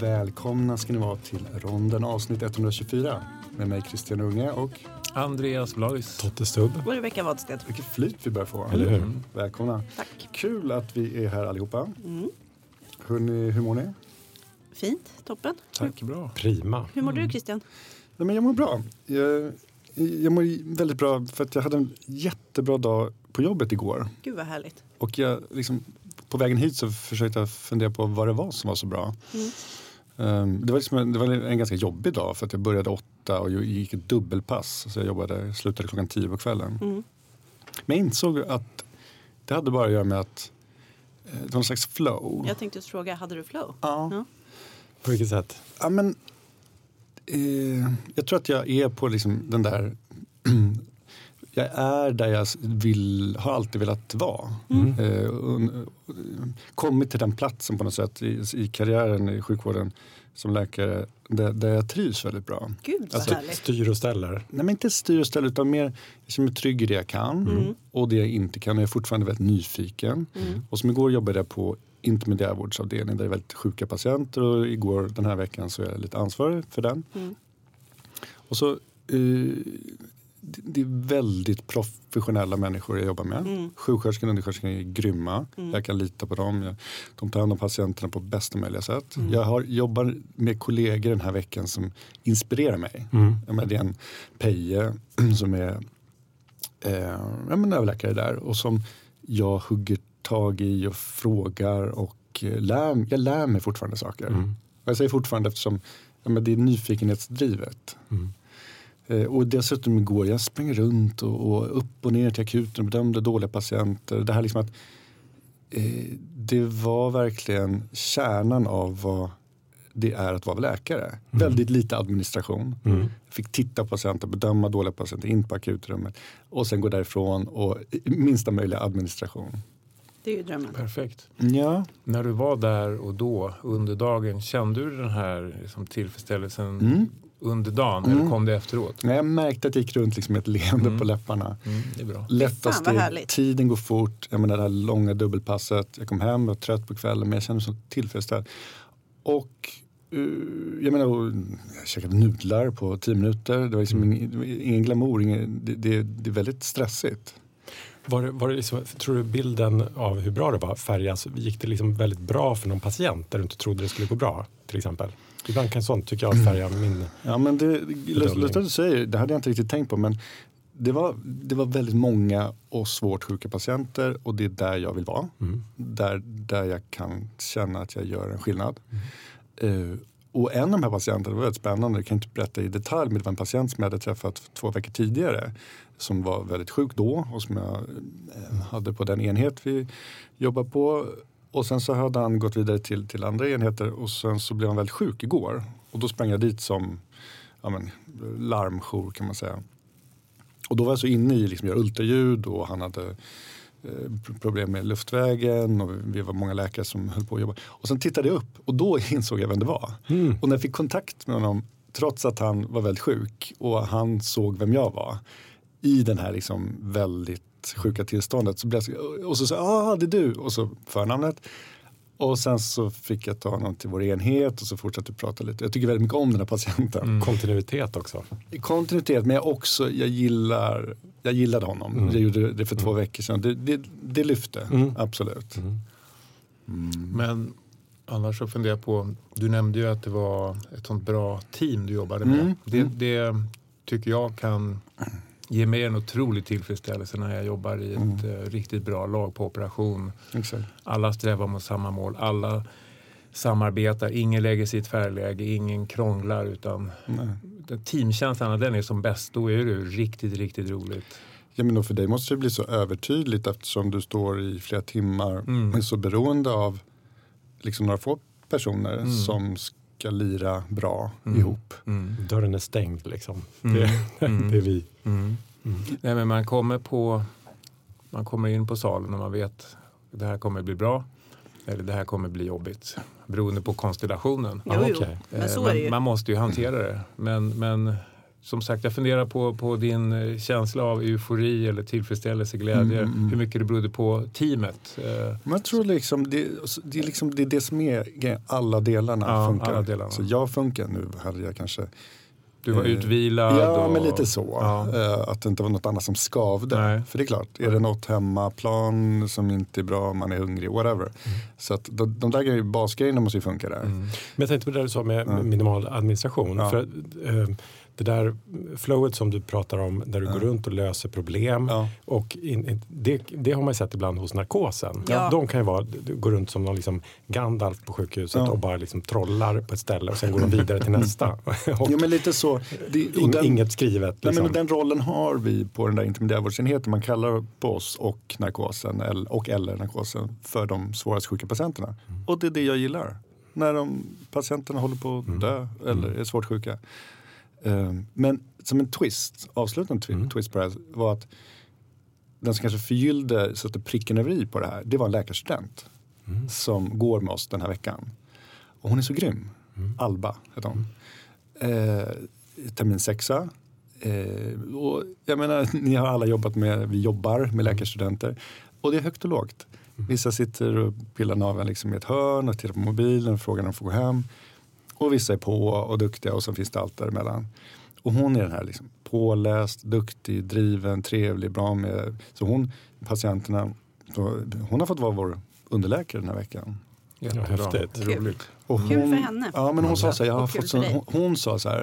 Välkomna ska ni vara till Ronden avsnitt 124 med mig Christian Unge och Andreas Blois. Totte Stubb. Och Rebecka Wadstedt. vilket flyt vi börjar få. Eller hur? Mm. Välkomna. Tack. Kul att vi är här allihopa. Mm. Hörrni, hur mår ni? Fint, toppen. Tack, bra. Prima. Hur mår du Christian? Nej, men jag mår bra. Jag, jag mår väldigt bra för att jag hade en jättebra dag på jobbet igår. Gud vad härligt. Och jag, liksom, på vägen hit så försökte jag fundera på vad det var som var så bra. Mm. Um, det, var liksom en, det var en ganska jobbig dag för att jag började åtta och jag gick ett dubbelpass. Så jag jobbade, slutade klockan tio på kvällen. Mm. Men jag insåg att det hade bara att göra med att eh, det var någon slags flow. Jag tänkte just fråga, hade du flow? Ja. Ja. På vilket sätt? Ja, men, eh, jag tror att jag är på liksom den där... jag är där jag vill, har alltid velat vara. Mm. Eh, kommit till den platsen på något sätt i, i karriären i sjukvården som läkare där, där jag trivs väldigt bra. Gud Alltså, härligt. Styr och ställer. Nej, men inte styr och ställ utan mer jag känner mig trygg i det jag kan Mm. och det jag inte kan. Jag är fortfarande väldigt nyfiken. Mm. Och som igår jobbade jag på intermediärvårdsavdelning där det är väldigt sjuka patienter och igår den här veckan så är jag lite ansvarig för den. Mm. Och så, eh, det, är väldigt professionella människor jag jobbar med. Mm. Sjuksköterskan och undersköterskan är grymma. Mm. Jag kan lita på dem. De tar hand om patienterna på bästa möjliga sätt. Mm. Jag har, jobbar med kollegor den här veckan som inspirerar mig. Mm. Det är en Peje som är eh, ja, men överläkare där och som jag hugger tag i och frågar och eh, lär, jag lär mig fortfarande saker. Mm. Och jag säger fortfarande eftersom ja, men det är nyfikenhetsdrivet. Mm. Eh, och dessutom igår, jag sprang runt och, och upp och ner till akuten och bedömde dåliga patienter. Det här liksom att eh, det var verkligen kärnan av vad det är att vara läkare. Väldigt lite administration. Mm. Jag fick titta på patienter, bedöma dåliga patienter in på akutrummet och sen gå därifrån och minsta möjliga administration. Det är ju drömmen. Perfekt. Ja, När du var där och då under dagen, kände du den här liksom, tillfredsställelsen Mm. Under dagen Mm. eller kom det efteråt? Nej, jag märkte att jag gick runt liksom med ett leende Mm. på läpparna. Mm, det är bra. Lätta steg, tiden går fort. Jag menar det här långa dubbelpasset. Jag kom hem, var trött på kvällen men jag kände mig så tillfredsställd. Och eh, jag menar, jag käkade nudlar på tio minuter. Det var liksom ingen, det var ingen glamour, ingen, det, det, det är väldigt stressigt. Var, det- var det liksom, tror du bilden av hur bra det var färgas? Gick det liksom väldigt bra för någon patient där du inte trodde det skulle gå bra? Till exempel. Ibland kan sånt tycker jag färga min... Ja men det, lustigt att du säger, det hade jag inte riktigt tänkt på men det var, det var väldigt många och svårt sjuka patienter och det är där jag vill vara. Mm. Där, där jag kan känna att jag gör en skillnad. Eh, och en av de här patienterna var väldigt spännande, jag kan inte berätta i detalj, men det var en patient som jag hade träffat två veckor tidigare som var väldigt sjuk då och som jag eh, hade på den enhet vi jobbar på. Och sen så hade han gått vidare till, till andra enheter och sen så blev han väldigt sjuk igår. Och då sprang jag dit som ja men, larmjour kan man säga. Och då var jag så inne i liksom, göra ultraljud och han hade eh, problem med luftvägen och vi var många läkare som höll på att jobba. Och sen tittade jag upp och då insåg jag vem det var. Mm. Och när jag fick kontakt med honom, trots att han var väldigt sjuk och han såg vem jag var i den här liksom väldigt sjuka tillståndet så blev jag och så sa jag, ah det är du och så förnamnet. Och sen så fick jag ta honom till vår enhet och så fortsatte vi prata lite. Jag tycker väldigt mycket om den här patienten. Mm. Kontinuitet också. Kontinuitet, men jag också, jag gillar, jag gillade honom. Mm. Jag gjorde det för två veckor sedan. Det, det, det lyfte, Mm. absolut. Mm. Men annars så funderar jag på, du nämnde ju att det var ett sånt bra team du jobbade med. Mm. Det, Mm. det tycker jag kan ge mig en otrolig tillfredsställelse när jag jobbar i ett Mm. eh, riktigt bra lag på operation. Exakt. Alla strävar mot samma mål. Alla samarbetar. Ingen lägger sitt färläge. Ingen krånglar. Utan den teamkänslan, den är som bäst, då är det riktigt, riktigt roligt. Ja, men för dig måste det bli så övertydligt eftersom du står i flera timmar Mm. är så beroende av liksom några få personer Mm. som ska lira bra Mm. ihop. Mm. Dörren är stängd liksom. Mm. Det, Mm. det är vi. Mm. Nej, men man kommer på man kommer in på salen och man vet det här kommer bli bra eller det här kommer bli jobbigt beroende på konstellationen. Jo, Ja, jo. Eh, så man, är det ju. man måste ju hantera det. Men, men som sagt, jag funderar på, på din eh, känsla av eufori eller tillfredsställelse, glädje. Mm, mm. Hur mycket det berodde på teamet. Eh, Men jag tror liksom det, det, är liksom det är det som är alla delarna Ja, funkar. alla delarna. Så jag funkar nu, hade jag kanske Du var Eh, utvilad. Ja, och, men lite så. Ja. Eh, Att det inte var något annat som skavde. Nej. För det är klart, är det något hemmaplan som inte är bra, man är hungrig, whatever. Så att de, de där grejer, basgrejerna måste ju funka där. Mm. Men jag tänkte på det du sa med minimal administration. För, eh, det där flowet som du pratar om där du Ja. går runt och löser problem. Ja. Och in, in, det, det har man ju sett ibland hos narkosen. Ja. De kan ju vara, går runt som någon liksom Gandalf på sjukhuset Ja. och bara liksom trollar på ett ställe och sen går de vidare till nästa. och Jo, men lite så. Det, och ing, den- inget skrivet. Nej, Liksom. men den rollen har vi på den där intermediärvårdsenheten. Man kallar på oss och narkosen eller, och eller narkosen för de svårast sjuka patienterna. Och det är det jag gillar. När de, patienterna håller på att dö eller är svårt sjuka. Um, men som en twist, avslutande twi- Mm. twist på det här var att den som kanske förgyllde, satte pricken över i på det här, det var en läkarstudent Mm. som går med oss den här veckan. Och hon är så grym. Mm. Alba heter hon. Eh, termin sexa. Eh, och jag menar, ni har alla jobbat med, vi jobbar med läkarstudenter. Och det är högt och lågt. Vissa sitter och pillar naveln liksom i ett hörn och tittar på mobilen och frågar om de får gå hem. Och vissa är på och duktiga och så finns det allt däremellan. Och hon är den här liksom påläst, duktig, driven, trevlig, bra med. Så hon, patienterna, så hon har fått vara vår underläkare den här veckan. Jättebra. häftigt. Roligt. Och Kul för henne. Ja, men hon sa så här, jag fått så, hon, hon sa så här,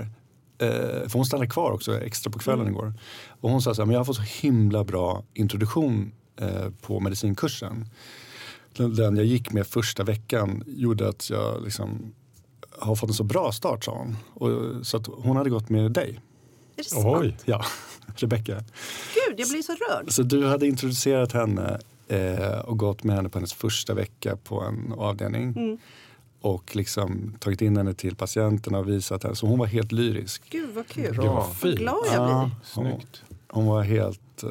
eh, för hon stannade kvar också extra på kvällen Mm. igår. Och hon sa så här, men jag har fått så himla bra introduktion eh, på medicinkursen. Den, den jag gick med första veckan gjorde att jag liksom har fått en så bra start sa hon. Och, så att hon hade gått med dig. Är det sant? Oj, Ja, Rebecka. Gud, jag blir så rörd. Så du hade introducerat henne eh, och gått med henne på hennes första vecka på en avdelning. Mm. Och liksom tagit in henne till patienterna och visat henne. Så hon var helt lyrisk. Gud vad kul. Bra. Vad glad jag blir. hon, Snyggt. hon var helt... eh,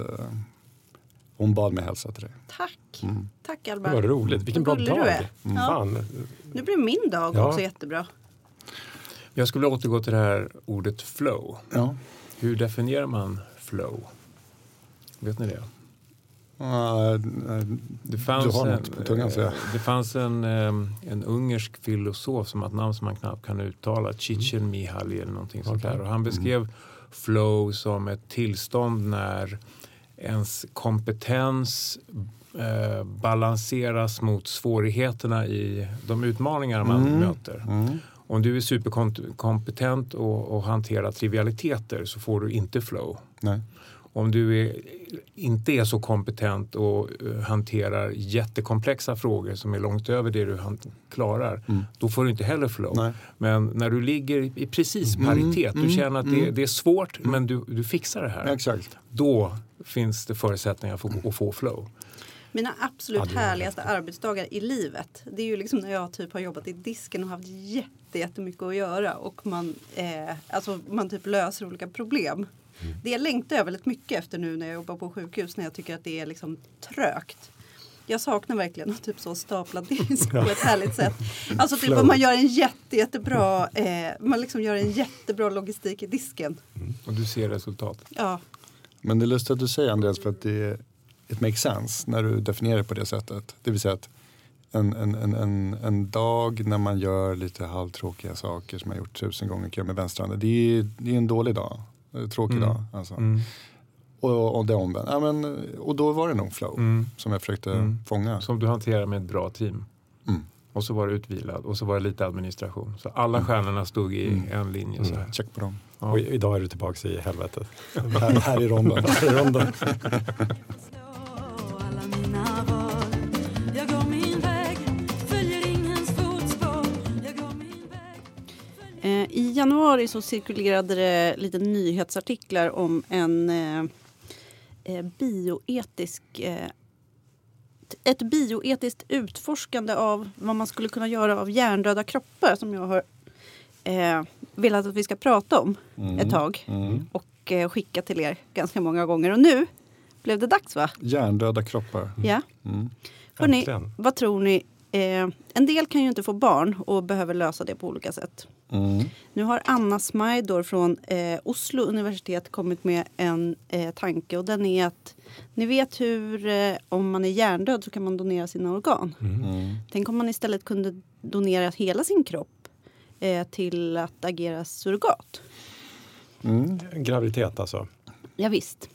hon bad mig hälsa till dig. Tack. Mm. Tack Alba. Vad roligt. Vilken bra gullig du dag. är. Mm. Ja. Nu blir min dag Ja. också jättebra. Jag skulle återgå till det här ordet flow. Ja. Hur definierar man flow? Vet ni det? Eh, Det fanns, du har en, något på tungan säger jag. eh, det fanns en, eh, en ungersk filosof som har ett namn som man knappt kan uttala, Csikszentmihalyi Mihaly eller någonting sånt Okej. där. Och han beskrev flow som ett tillstånd när ens kompetens eh, balanseras mot svårigheterna i de utmaningar man Mm. möter. Mm. Om du är superkompetent och, och hanterar trivialiteter så får du inte flow. Nej. Om du är, inte är så kompetent och eh, hanterar jättekomplexa frågor som är långt över det du klarar, Mm. då får du inte heller flow. Nej. Men när du ligger i- precis Mm, paritet, du mm, känner att det, mm. det är svårt men du, du fixar det här. Exakt. Då finns det förutsättningar för att få flow. Mina absolut Ja, det härligaste arbetsdagar i livet. Det är ju liksom när jag typ har jobbat i disken och haft jätte, jättemycket att göra. Och man, eh, alltså man typ löser olika problem. Det längtar jag väldigt mycket efter nu när jag jobbar på sjukhus. När jag tycker att det är liksom trögt. Jag saknar verkligen att typ så stapla disk på ett härligt sätt. Alltså typ man gör en jätte, jättebra, eh, man liksom gör en jättebra logistik i disken. Och du ser resultat. Ja, Men det är lustigt att du säger Andreas för att det it makes sense när du definierar det på det sättet. Det vill säga att en, en, en, en, en dag när man gör lite halvtråkiga saker som jag gjort tusen gånger med vänsterhanden. Det är, det är en dålig dag. Tråkig Mm. dag. Alltså. Mm. Och, och det omvänt. Ja, men, och då var det nog flow Mm. som jag försökte Mm. fånga. Som du hanterar med ett bra team. Mm. Och så var det utvilad och så var det lite administration. Så alla stjärnorna stod i Mm. en linje. Så här. Check på dem. Ja. Och i- idag är du tillbaka i helvetet. här, här i ronden. Här är ronden. januari så cirkulerade det lite nyhetsartiklar om en eh, eh, bioetisk eh, ett bioetiskt utforskande av vad man skulle kunna göra av hjärndöda kroppar som jag har eh, velat att vi ska prata om ett tag Mm. och eh, skicka till er ganska många gånger. Och nu blev det dags va? Hjärndöda kroppar. Ja. Mm. Hörrni, vad tror ni Eh, en del kan ju inte få barn och behöver lösa det på olika sätt. Mm. Nu har Anna Smajdor från eh, Oslo universitet kommit med en eh, tanke och den är att ni vet hur eh, om man är hjärndöd så kan man donera sina organ. Mm. Tänk om man istället kunde donera hela sin kropp eh, till att agera surrogat. Mm. Graviditet alltså, Ja, visst.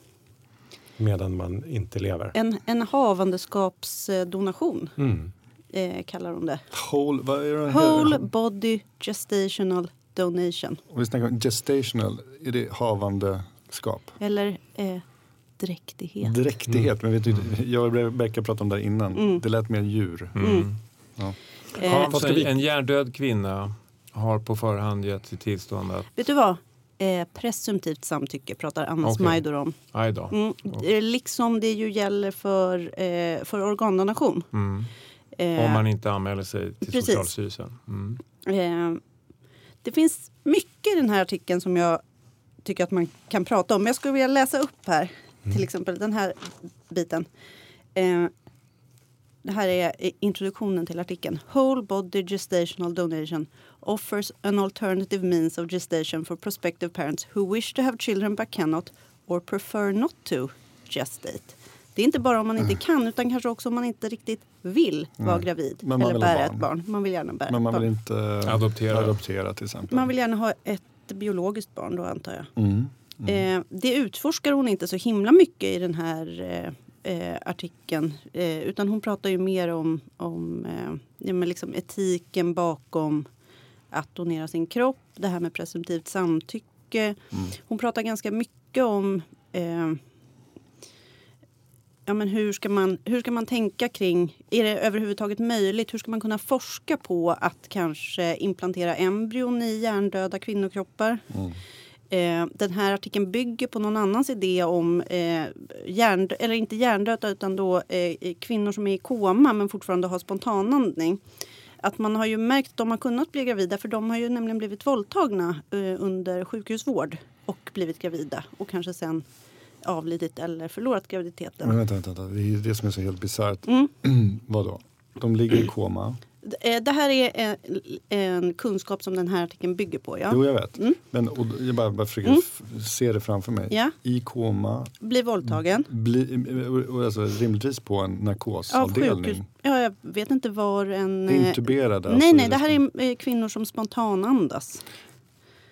medan man inte lever. En, en havandeskapsdonation Mm. Eh, kallar de det. Whole, vad är det? Whole body gestational donation. Om vi snackar om gestational, är det havandeskap? Eller eh, dräktighet. Dräktighet, men vet du, jag och Rebecka pratade om det innan. Mm. Det lät mer djur. Mm. Eh, Hans, vad ska vi- En hjärndöd kvinna har på förhand gett sitt tillstånd att, vet du vad? Eh, presumtivt samtycke pratar Anna Okej. Smajdor om. Mm, eh, liksom det ju gäller för, eh, för organdonation. Mm. Eh, Om man inte anmäler sig till Precis. Socialstyrelsen. Mm. eh, det finns mycket i den här artikeln som jag tycker att man kan prata om. Jag skulle vilja läsa upp här. Till exempel den här biten. Eh, det här är eh, introduktionen till artikeln. Whole body gestational donation offers an alternative means of gestation for prospective parents who wish to have children but cannot or prefer not to gestate. Det är inte bara om man inte kan utan kanske också om man inte riktigt vill vara Nej. gravid Men man eller vill bära barn. ett barn. Man vill gärna bära Men man vill barn. inte Adoptera. adoptera till exempel. Man vill gärna ha ett biologiskt barn då antar jag. Mm. Eh, det utforskar hon inte så himla mycket i den här eh, eh, artikeln. Eh, utan hon pratar ju mer om, om eh, ja, men liksom etiken bakom att donera sin kropp. Det här med presumtivt samtycke. Hon pratar ganska mycket om eh, Ja, men hur, ska man, hur ska man tänka kring, är det överhuvudtaget möjligt? Hur ska man kunna forska på att kanske implantera embryon i hjärndöda kvinnokroppar? Eh, den här artikeln bygger på någon annans idé om eh, hjärn, eller inte hjärndöda utan då eh, kvinnor som är i koma men fortfarande har spontanandning. Att man har ju märkt att de har kunnat bli gravida för de har ju nämligen blivit våldtagna eh, under sjukhusvård och blivit gravida och kanske sen avlidit eller förlorat graviditeten. Men vänta, vänta, vänta, det är det som är så helt bisarrt. Mm. Vadå? De ligger i koma. Eh, Det här är en, en kunskap som den här artikeln bygger på. Ja. Jo, jag vet. Mm. Men och jag bara, bara försöker Mm. se det framför mig. Ja. I koma, Blir våldtagen. bli, och- och alltså, rimligtvis på en narkosavdelning. Ja, jag vet inte var en... eh, Intuberade. Nej, alltså, nej, det här är eh, kvinnor som spontanandas.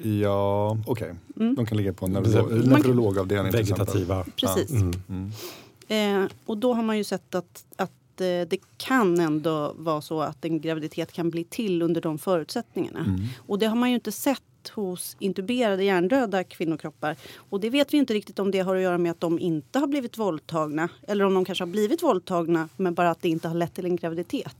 Ja, okej. Mm. De kan ligga på en Precis. neuro- Man- neurologavdelning till exempel. Vegetativa. Precis. Mm. Mm. Eh, och då har man ju sett att, att eh, det kan ändå vara så att en graviditet kan bli till under de förutsättningarna. Mm. Och det har man ju inte sett hos intuberade hjärndöda kvinnokroppar. Och det vet vi inte riktigt om det har att göra med att de inte har blivit våldtagna. Eller om de kanske har blivit våldtagna men bara att det inte har lett till en graviditet.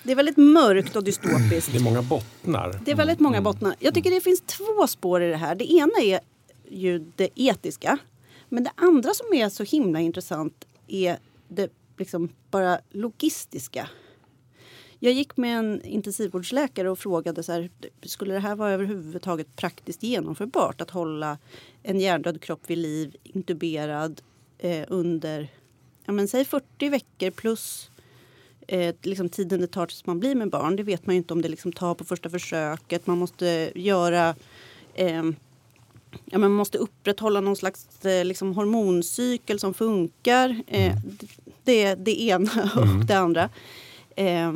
Mm. Det är väldigt mörkt och dystopiskt. Det är många bottnar. Det är väldigt många bottnar. Jag tycker det finns två spår i det här. Det ena är ju det etiska. Men det andra som är så himla intressant är det liksom bara logistiska. Jag gick med en intensivvårdsläkare och frågade så här, skulle det här vara överhuvudtaget praktiskt genomförbart att hålla en hjärndöd kropp vid liv, intuberad eh, under ja, men, säg 40 veckor plus eh, liksom tiden det tar tills man blir med barn. Det vet man ju inte om det liksom tar på första försöket. Man måste göra eh, Ja, man måste upprätthålla någon slags eh, liksom, hormoncykel som funkar. Eh, d- det är det ena och det andra. Eh,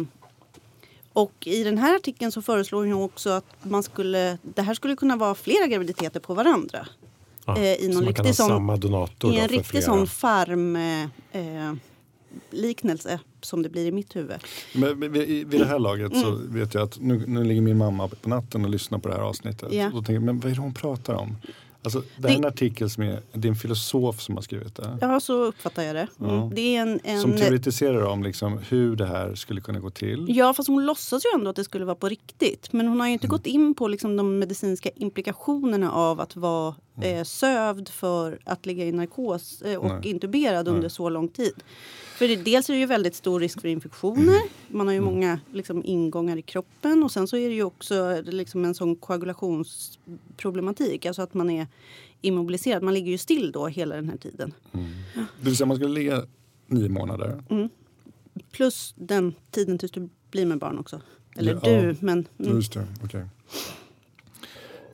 och i den här artikeln så föreslår hon också att man skulle, det här skulle kunna vara flera graviditeter på varandra. Ja, eh, i någon så man kan ha sån- samma donator I en riktig flera. sån farm eh, som det blir i mitt huvud. Men vid, det här laget så Mm. vet jag att nu, nu ligger min mamma på natten och lyssnar på det här avsnittet. Ja. Och då tänker men vad är det hon pratar om? Alltså, det här är en artikel som är, det är en filosof som har skrivit det. Ja, så uppfattar jag det. Mm. Ja. Det är en, en, Som teoretiserar om liksom hur det här skulle kunna gå till. Ja, fast hon låtsas ju ändå att det skulle vara på riktigt. Men hon har ju Mm. inte gått in på liksom de medicinska implikationerna av att vara Mm. eh, sövd för att ligga i narkos eh, och Nej. intuberad under Nej. så lång tid. För det, dels är det ju väldigt stor risk för infektioner. Man har ju många liksom, ingångar i kroppen. Och sen så är det ju också liksom, en sån koagulationsproblematik. Alltså att man är immobiliserad. Man ligger ju still då hela den här tiden. Det vill säga man skulle ligga nio månader Mm. Plus den tiden tills du blir med barn också. Eller Ja. du, men... Mm. Just det, okej.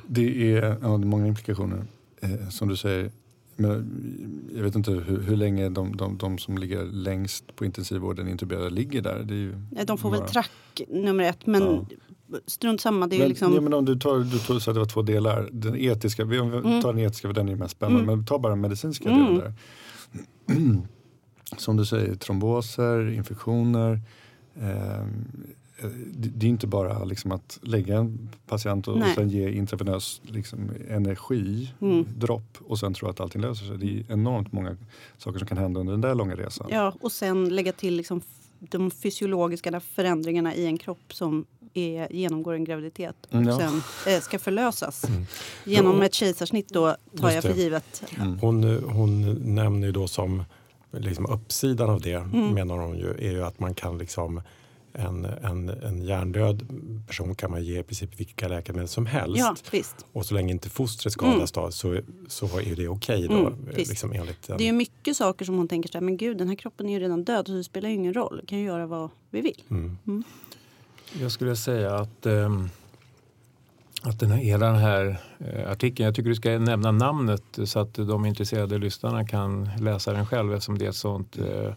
Det är ja, det är många implikationer. Eh, som du säger, men jag vet inte hur, hur länge de, de, de som ligger längst på intensivvården intuberade ligger där. Det är ju De får väl några. track nummer ett, men Ja. strunt samma. Det är men, liksom... ja, men om du tar, du tog så att det var två delar. Den etiska, vi Mm. tar den etiska för den är mest spännande. Mm. Men ta bara den medicinska Mm. delen där. Som du säger, tromboser, infektioner. eh, det, är inte bara liksom att lägga en patient och, och Nej. sen ge intravenös liksom, energi, Mm. dropp och sen tro att allting löser sig. Det är enormt många saker som kan hända under den där långa resan. Ja, och sen lägga till liksom de fysiologiska förändringarna i en kropp som är, genomgår en graviditet och Mm, ja. sen eh, ska förlösas. Genom Ja. ett kejsarsnitt då tar jag för givet. Mm. Hon, hon nämner ju då som liksom uppsidan av det Mm. menar hon ju är ju att man kan liksom en, en, en hjärndöd person kan man ge i princip vilka läkemedel som helst. Ja, visst. Och så länge inte fostret skadas då, så, så är det okej då. Mm, liksom enligt den. Det är ju mycket saker som hon tänker så här, men gud den här kroppen är ju redan död så det spelar ju ingen roll. Vi kan ju göra vad vi vill. Mm. Jag skulle säga att, ehm, att den här, hela den här eh, artikeln, jag tycker du ska nämna namnet så att de intresserade lyssnarna kan läsa den själv eftersom det är ett sånt eh,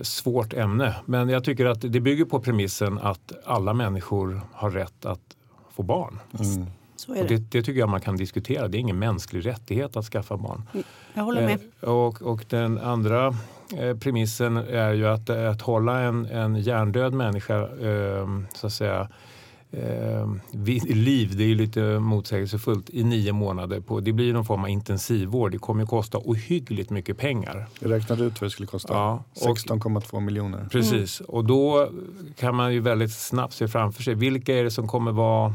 svårt ämne. Men jag tycker att det bygger på premissen att alla människor har rätt att få barn. Mm. Så är Och det. det, det tycker jag man kan diskutera. Det är ingen mänsklig rättighet att skaffa barn. Jag håller med. Eh, och, och den andra eh, premissen är ju att, att hålla en, en hjärndöd människa eh, så att säga eh, liv, det är ju lite motsägelsefullt, i nio månader. På, det blir någon form av intensivvård. Det kommer ju kosta ohyggligt mycket pengar. Jag räknade ut vad det skulle kosta. Ja, och- 16,2 miljoner. Precis, och då kan man ju väldigt snabbt se framför sig vilka är det som kommer vara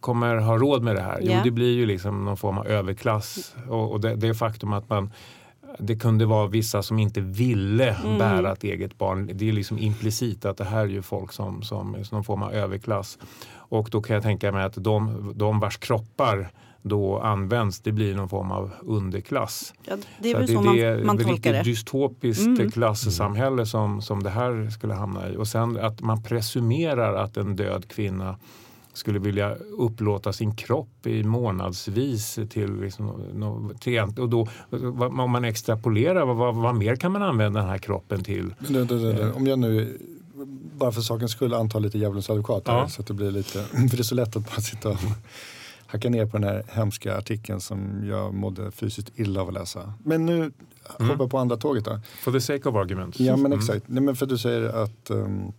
kommer ha råd med det här? Jo, Ja. det blir ju liksom någon form av överklass och, och det, det faktum att man det kunde vara vissa som inte ville Mm. bära ett eget barn. Det är liksom implicit att det här är ju folk som, som är någon form av överklass. Och då kan jag tänka mig att de, de vars kroppar då används, det blir någon form av underklass. Ja, det är Så väl så det man, man ett tolkar riktigt det. dystopiskt Mm. klassamhälle som, som det här skulle hamna i. Och sen att man presumerar att en död kvinna skulle vilja upplåta sin kropp i månadsvis till, liksom, och då, om man extrapolerar, vad, vad, mer kan man använda den här kroppen till? Det, det, det. Om jag nu bara för sakens skull antar lite djävulens advokat här, Ja. så att det blir lite, för det är så lätt att bara sitta och hacka ner på den här hemska artikeln som jag mådde fysiskt illa av att läsa. Men nu Mm. hoppa på andra tåget då. For the sake of argument. Ja men Mm. exakt, nej, men för du säger att um,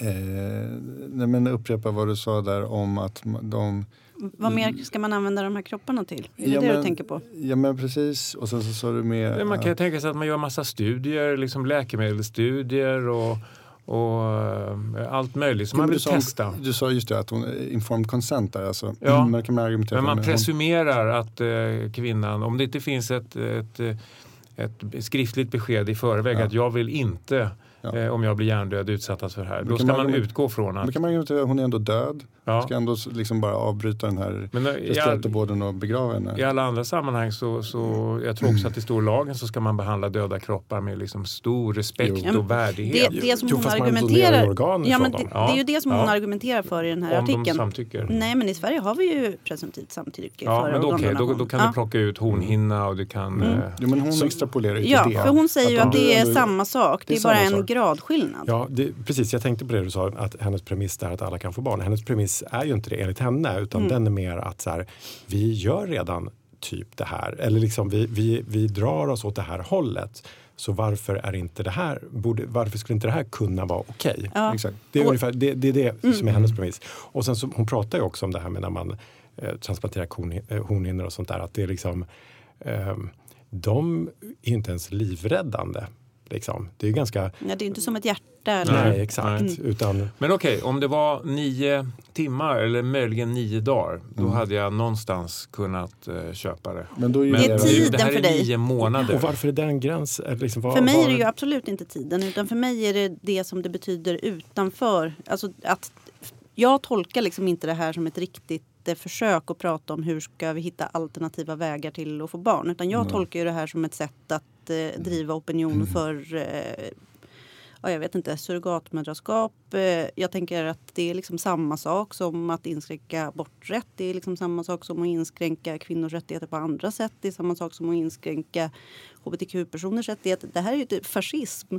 nej, men upprepa vad du sa där om att de Vad mer ska man använda de här kropparna till? Är det Ja, det men- du tänker på? Ja men precis och sen så sa du med Ja, Man kan ju tänka sig att man gör massa studier, liksom läkemedelsstudier och, och eh, allt möjligt som man Men vill du sa- testa. Du sa just det att hon informed consent där alltså. Ja. Mm, men kan man argumentera Men man hon- presumerar att eh, kvinnan, om det inte finns ett, ett, eh, ett skriftligt besked i förväg Ja. att jag vill inte, Ja. eh, om jag blir hjärndöd, utsättas för det här. Då kan ska man man utgå från att... kan man argumentera hon är ändå död. Ja, Ska ändå liksom bara avbryta den här men eh, och begrava henne. i alla andra sammanhang så, så jag tror också att i lagen så ska man behandla döda kroppar med liksom stor respekt Jo. och värdighet. Det, det som Jo, hon argumenterar... Ja, men det, Ja. det är ju det som hon Ja. argumenterar för i den här om de artikeln. samtycker. Nej, men i Sverige har vi ju presumtivt samtycke Ja, för men då, okej, då, då kan Ja. du plocka ut hornhinna och du kan... Mm. Eh, Jo, men hon Så- extrapolerar ju Ja, till det. för hon säger ju Att om det är ändå- samma sak. Det det är bara en sak. gradskillnad. Ja, det, precis. Jag tänkte på det du sa, att hennes premiss är att alla kan få barn. Hennes premiss är ju inte det enligt henne, utan Mm. den är mer att så här, vi gör redan typ det här. Eller liksom vi, vi, vi drar oss åt det här hållet. Så varför är inte det här, borde, varför skulle inte det här kunna vara okej? Ja. Exakt. Det är Och- ungefär det, det, är det Mm. som är hennes premiss. Och sen så, hon pratar ju också om det här med när man eh, transplanterar korn- eh, hornhinnor och sånt där. Att det är liksom, ehm, de är inte ens livräddande. Liksom. Det är ganska, Ja, det är inte som ett hjärta. Eller? nej, exakt. nej. Utan, Men okej, om det var nio timmar eller möjligen nio dagar, då Mm. hade jag någonstans kunnat eh, köpa det. Men då är Men Det är det- tiden det här för är dig. nio månader. och varför är det en gräns? Eh, Liksom, vad- För mig vad- är det ju absolut inte tiden utan för mig är det det som det betyder utanför. Alltså att jag tolkar liksom inte det här som ett riktigt eh, försök att prata om hur ska vi hitta alternativa vägar till att få barn. Utan jag Mm. tolkar ju det här som ett sätt att eh, driva opinion för eh, ja, jag vet inte, surrogatmödraskap. Eh, jag tänker att det är liksom samma sak som att inskränka aborträtt. Det är liksom samma sak som att inskränka kvinnors rättigheter på andra sätt. Det är samma sak som att inskränka hbtq-personers rättigheter. Det här är ju typ fascism.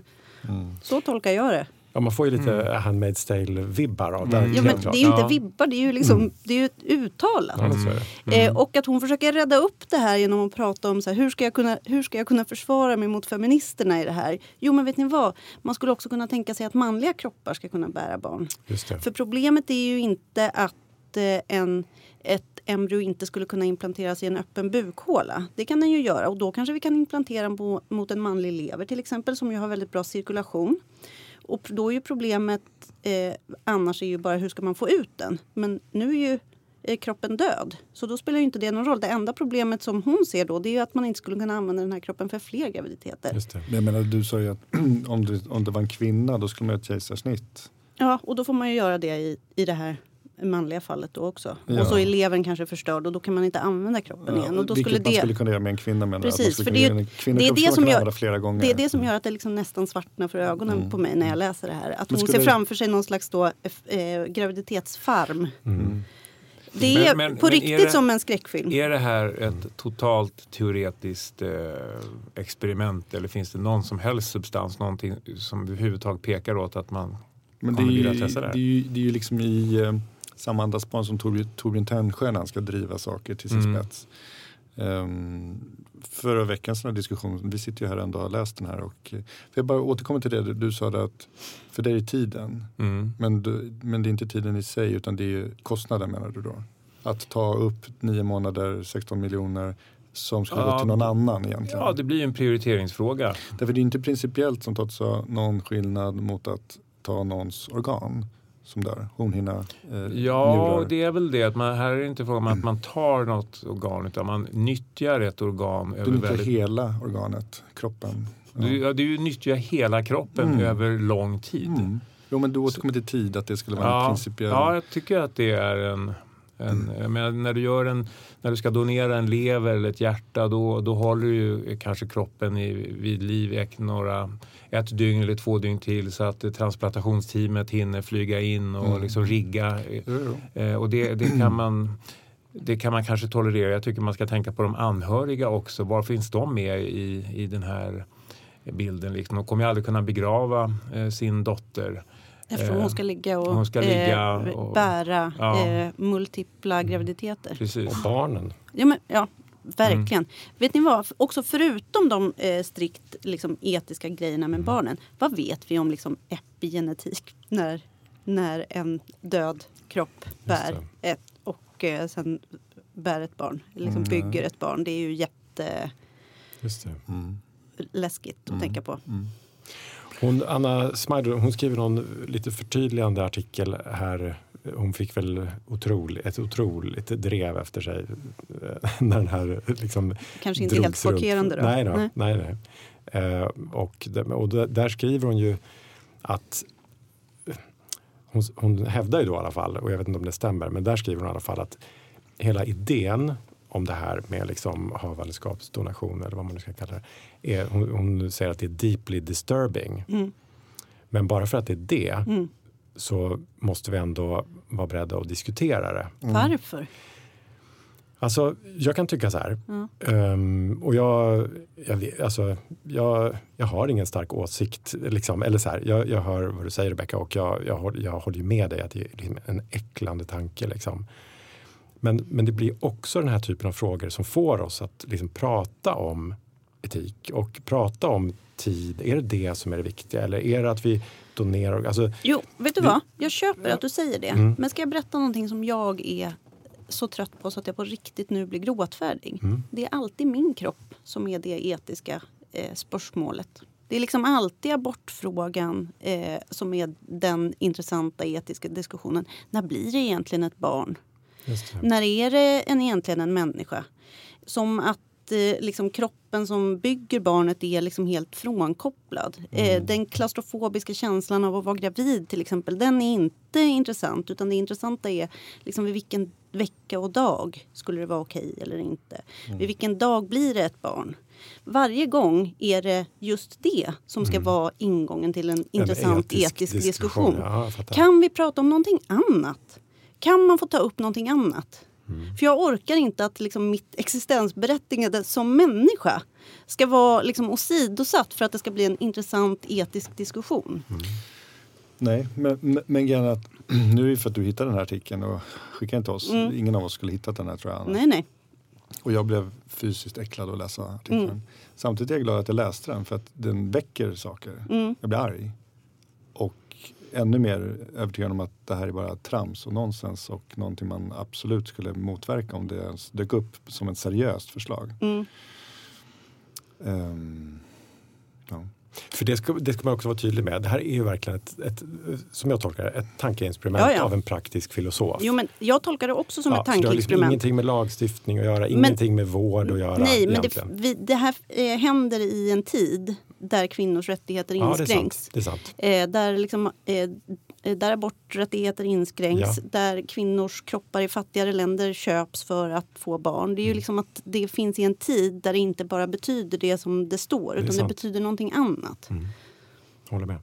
Så tolkar jag det. Ja, man får ju lite Handmaid's Tale-vibbar av det. Mm. Ja, men det är ju inte vibbar, det är ju, liksom, det är ju ett uttalat. Är det. Eh, och att hon försöker rädda upp det här genom att prata om så här, hur, ska jag kunna, hur ska jag kunna försvara mig mot feministerna i det här. Jo men vet ni vad, man skulle också kunna tänka sig att manliga kroppar ska kunna bära barn. Just det. För problemet är ju inte att eh, en, ett embryo inte skulle kunna implanteras i en öppen bukhåla. Det kan den ju göra och då kanske vi kan implantera mot en manlig lever till exempel som ju har väldigt bra cirkulation. Och då är ju problemet eh, annars är ju bara hur ska man få ut den. Men nu är ju eh, kroppen död. Så då spelar ju inte det någon roll. Det enda problemet som hon ser då det är ju att man inte skulle kunna använda den här kroppen för fler graviditeter. Just det. Men jag menar, du sa ju att om det, om det var en kvinna då skulle man göra ett kejsarsnitt. Ja, och då får man ju göra det i, i det här manliga fallet då också. Ja. Och så är levern kanske förstörd och då kan man inte använda kroppen igen. Och då vilket skulle man det, skulle kunna göra med en kvinna. Menar Precis, för det är- det är det som gör- flera gånger. det är det som gör att det liksom nästan svartnar för ögonen på mig när jag läser det här. Att Men hon ser framför sig någon slags då, eh, graviditetsfarm. Mm. Det är Men- men- på men är riktigt det- som en skräckfilm. Är det här ett totalt teoretiskt eh, experiment eller finns det någon som helst substans, någonting som överhuvudtaget pekar åt att man Men det är, kommer ju, vilja testa det här? det, är ju, det är ju liksom i eh, samma andasplan som Torbjörn, Torbjörn Tännsjö när han ska driva saker till sin Mm. spets. Um, förra veckans diskussion, vi sitter ju här ändå och har läst den här. Och, eh, jag bara återkommer till det du, sa att för dig är tiden. Mm. Men, du, men det är inte tiden i sig utan det är kostnaden menar du då? Att ta upp nio månader, 16 miljoner som ska gå Ja, till någon annan egentligen. Ja, det blir ju en prioriteringsfråga. Därför det är inte principiellt som Todd sa någon skillnad mot att ta någons organ som dör. Hornhinna, eh, Ja, njurar. det är väl det. Att man, här är det inte fråga om att man tar något organ utan man nyttjar ett organ. Du över nyttjar väldigt, hela organet, kroppen. Ja. du, ja, du nyttjar hela kroppen Mm. över lång tid. Mm. Jo men du återkommer till tid, att det skulle vara en Ja, principiell... ja, jag tycker att det är en... en jag menar, när, du gör en, när du ska donera en lever eller ett hjärta då, då håller du ju kanske kroppen i, vid liv i några, ett dygn eller två dygn till så att eh, transplantationsteamet hinner flyga in och Mm. liksom rigga. Eh, och det, det, kan man, det kan man kanske tolerera. Jag tycker man ska tänka på de anhöriga också. Var finns de med i, i den här bilden? Liksom? De kommer ju aldrig kunna begrava eh, sin dotter. Eftersom Eh, hon ska ligga och, hon ska ligga eh, och- bära Ja. eh, multipla graviditeter. Precis. Och barnen. Ja, men, ja verkligen. Mm. Vet ni vad? Också förutom de eh, strikt liksom, etiska grejerna Mm. med barnen. Vad vet vi om liksom, epigenetik när, när en död kropp bär ett och eh, sen bär ett barn? Liksom Mm. bygger ett barn. Det är ju jätteläskigt. Mm. att tänka på. Hon, Anna Smider, hon skriver någon lite förtydligande artikel här. Hon fick väl otroligt, ett otroligt drev efter sig eh, när den här liksom Kanske inte helt chockerande då. Nej, då, Nej. nej. nej, Eh, och, och där- där skriver hon ju att hon, hon hävdar ju då i alla fall, och jag vet inte om det stämmer, men där skriver hon i alla fall att hela idén om det här med liksom havandeskapsdonation eller vad man nu ska kalla det. Är, hon, hon säger att det är deeply disturbing. Mm. Men bara för att det är det Mm. Så måste vi ändå vara beredda att diskutera det. Varför? Alltså, jag kan tycka så här. Ja. Ehm, och jag, jag, vet- alltså, jag, jag har ingen stark åsikt. Liksom, eller så här, jag, jag hör vad du säger Rebecka och jag, jag, håller, jag håller ju med dig att det är liksom en äcklande tanke. Liksom. Men, men det blir också den här typen av frågor som får oss att liksom prata om etik och prata om tid. Är det det som är det viktiga eller är det att vi donerar? Alltså, Jo, vet du Vi- vad? Jag köper att du säger det. Mm. Men ska jag berätta någonting som jag är så trött på så att jag på riktigt nu blir gråtfärdig. Mm. Det är alltid min kropp som är det etiska eh, spörsmålet. Det är liksom alltid abortfrågan eh, som är den intressanta etiska diskussionen. När blir det egentligen ett barn? det. När är det en, egentligen en människa? Som att att eh, liksom kroppen som bygger barnet är liksom helt frånkopplad. Eh, den klaustrofobiska känslan av att vara gravid till exempel, den är inte intressant. Utan det intressanta är liksom vid vilken vecka och dag skulle det vara okej eller inte. Vid vilken dag blir det ett barn? Varje gång är det just det som ska vara ingången till en intressant etisk etisk, diskussion. diskussion. Ja, kan vi prata om någonting annat? Kan man få ta upp någonting annat? För jag orkar inte att liksom mitt existensberättigande som människa ska vara liksom åsidosatt för att det ska bli en intressant etisk diskussion. Nej, men, men, men att nu är det för att du hittade den här artikeln och skickade till oss. Ingen av oss skulle hittat den här tror jag. annars. Nej, nej. Och jag blev fysiskt äcklad att läsa artikeln. Samtidigt är jag glad att jag läste den för att den väcker saker. Jag blir arg. Ännu mer övertygad om att det här är bara trams och nonsens och någonting man absolut skulle motverka om det ens dök upp som ett seriöst förslag. Ehm, ja. För det ska, det ska man också vara tydlig med. Det här är ju verkligen ett, ett som jag tolkar ett tankeexperiment Ja, ja. av en praktisk filosof. Jo, men jag tolkar det också som Ja, ett för det har liksom tankeexperiment. ingenting med lagstiftning att göra, ingenting med vård att göra. Nej, men det, vi, det här eh, händer i en tid där kvinnors rättigheter ja, det är inskränks. sant. Det är sant. Eh, där, liksom, eh, där aborträttigheter inskränks, Ja. där kvinnors kroppar i fattigare länder köps för att få barn. Det är ju Mm. liksom att det finns i en tid där det inte bara betyder det som det står, är utan det betyder någonting annat. Håller med.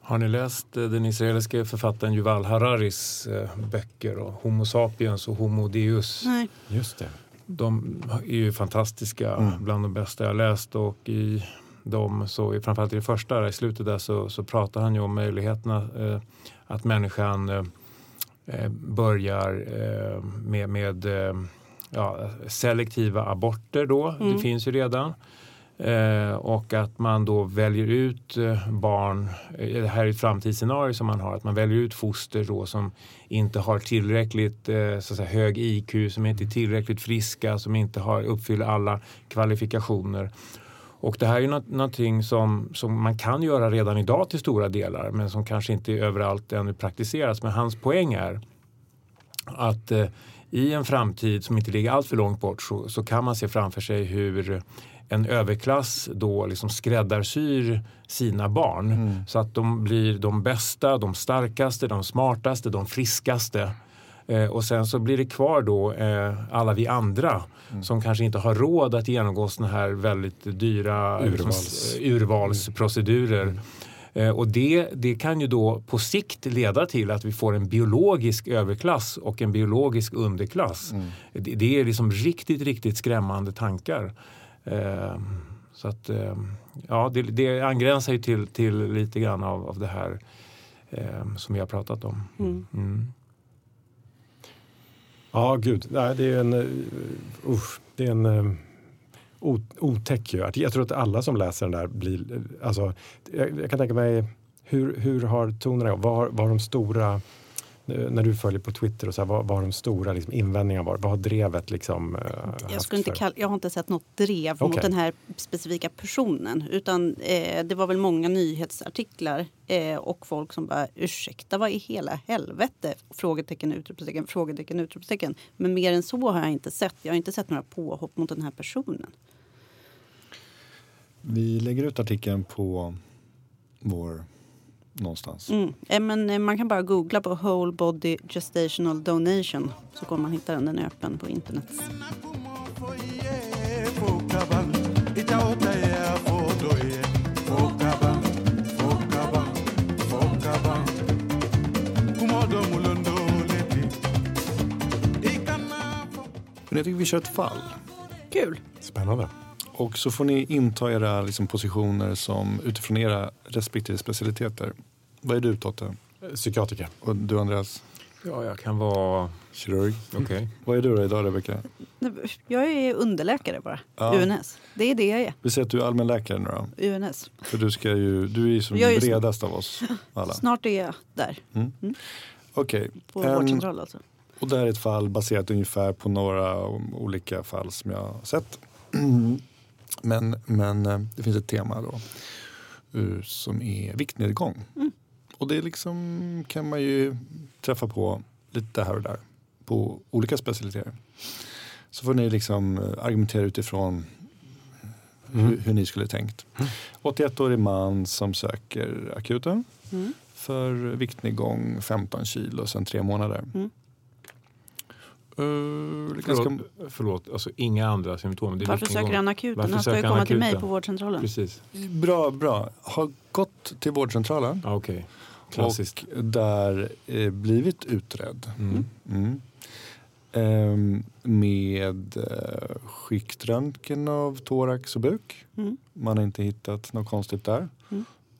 Har ni läst eh, den israeliske författaren Yuval Hararis eh, böcker? Homo sapiens och Homo deus. Nej. Just det. De är ju fantastiska, bland de bästa jag läst. Och i dem, så, framförallt i det första, där, i slutet där, så, så pratar han ju om möjligheterna eh, att människan eh, eh, börjar eh, med, med eh, ja, selektiva aborter då. Det finns ju redan. Eh, och att man då väljer ut eh, barn, eh, det här är ett framtidsscenario som man har, att man väljer ut foster då som inte har tillräckligt så att säga, hög IQ, som inte är tillräckligt friska, som inte har, uppfyller alla kvalifikationer. Och det här är ju något, någonting som, som man kan göra redan idag till stora delar men som kanske inte överallt ännu praktiseras. Men hans poäng är att i en framtid som inte ligger allt för långt bort så, så kan man se framför sig hur en överklass då liksom skräddarsyr sina barn så att de blir de bästa, de starkaste, de smartaste, de friskaste. Eh, och sen så blir det kvar då eh, alla vi andra som kanske inte har råd att genomgå såna här väldigt dyra liksom, Urvals. s- urvalsprocedurer. Eh, och det, det kan ju då på sikt leda till att vi får en biologisk överklass och en biologisk underklass. Det, det är liksom riktigt, riktigt skrämmande tankar. Eh, så att, eh, ja, det, det angränsar ju till, till lite grann av, av det här eh, som vi har pratat om. Mm. Ja, gud. Nej, det är en, uh, det är en uh, otäck ju. Jag tror att alla som läser den där blir... Alltså, jag, jag kan tänka mig, hur, hur har tonerna gått? Vad har, vad har de stora... eh, När du följer på Twitter, och så här, vad, vad har de stora liksom, invändningarna varit? Vad har drevet liksom, uh, Jag, skulle inte kalla, jag har inte sett något drev mot Okej. den här specifika personen. Utan eh, det var väl många nyhetsartiklar eh, och folk som bara ursäkta vad i hela helvete? Frågetecken, utropstecken, frågetecken, utropstecken. Men mer än så har jag inte sett. Jag har inte sett några påhopp mot den här personen. Vi lägger ut artikeln på vår någonstans. Mm. Eh, Men eh, man kan bara googla på Whole Body Gestational Donation så kommer man hitta den. Den är öppen på internet. Men jag tycker vi kör ett fall. Kul! Spännande. Och så får ni inta era liksom, positioner som utifrån era respektive specialiteter. Vad är du Totte? Psykiatriker. Och du Andreas? Ja, jag kan vara... Kirurg. Okej. Vad är du då idag Rebecka? Jag är underläkare bara. Ja. UNS. Det är det jag är. Vi säger att du är allmänläkare nu då. UNS. För du, ska ju, du är ju som Jag bredast av oss alla. Snart är jag där. Okej. På En- vårdcentral alltså. Och det här är ett fall baserat ungefär på några olika fall som jag har sett. Men, men eh, det finns ett tema då eh, som är viktnedgång. Och det liksom kan man ju träffa på lite här och där på olika specialiteter. Så får ni liksom eh, argumentera utifrån hur, hur ni skulle tänkt. 81-årig man som söker akuten Mm. för viktnedgång 15 kilo sedan tre månader. Mm. Uh, Förlåt, ganska, förlåt, alltså inga andra symptom. Det är Varför söker han akuten? Varför Han ska ju komma till mig på vårdcentralen. Precis. bra, bra. Har gått till vårdcentralen Ja, Okej. Klassiskt. och där eh, blivit utredd. Mm. Mm. Ehm, med eh, skiktröntgen av thorax och buk. Mm. Man har inte hittat något konstigt där.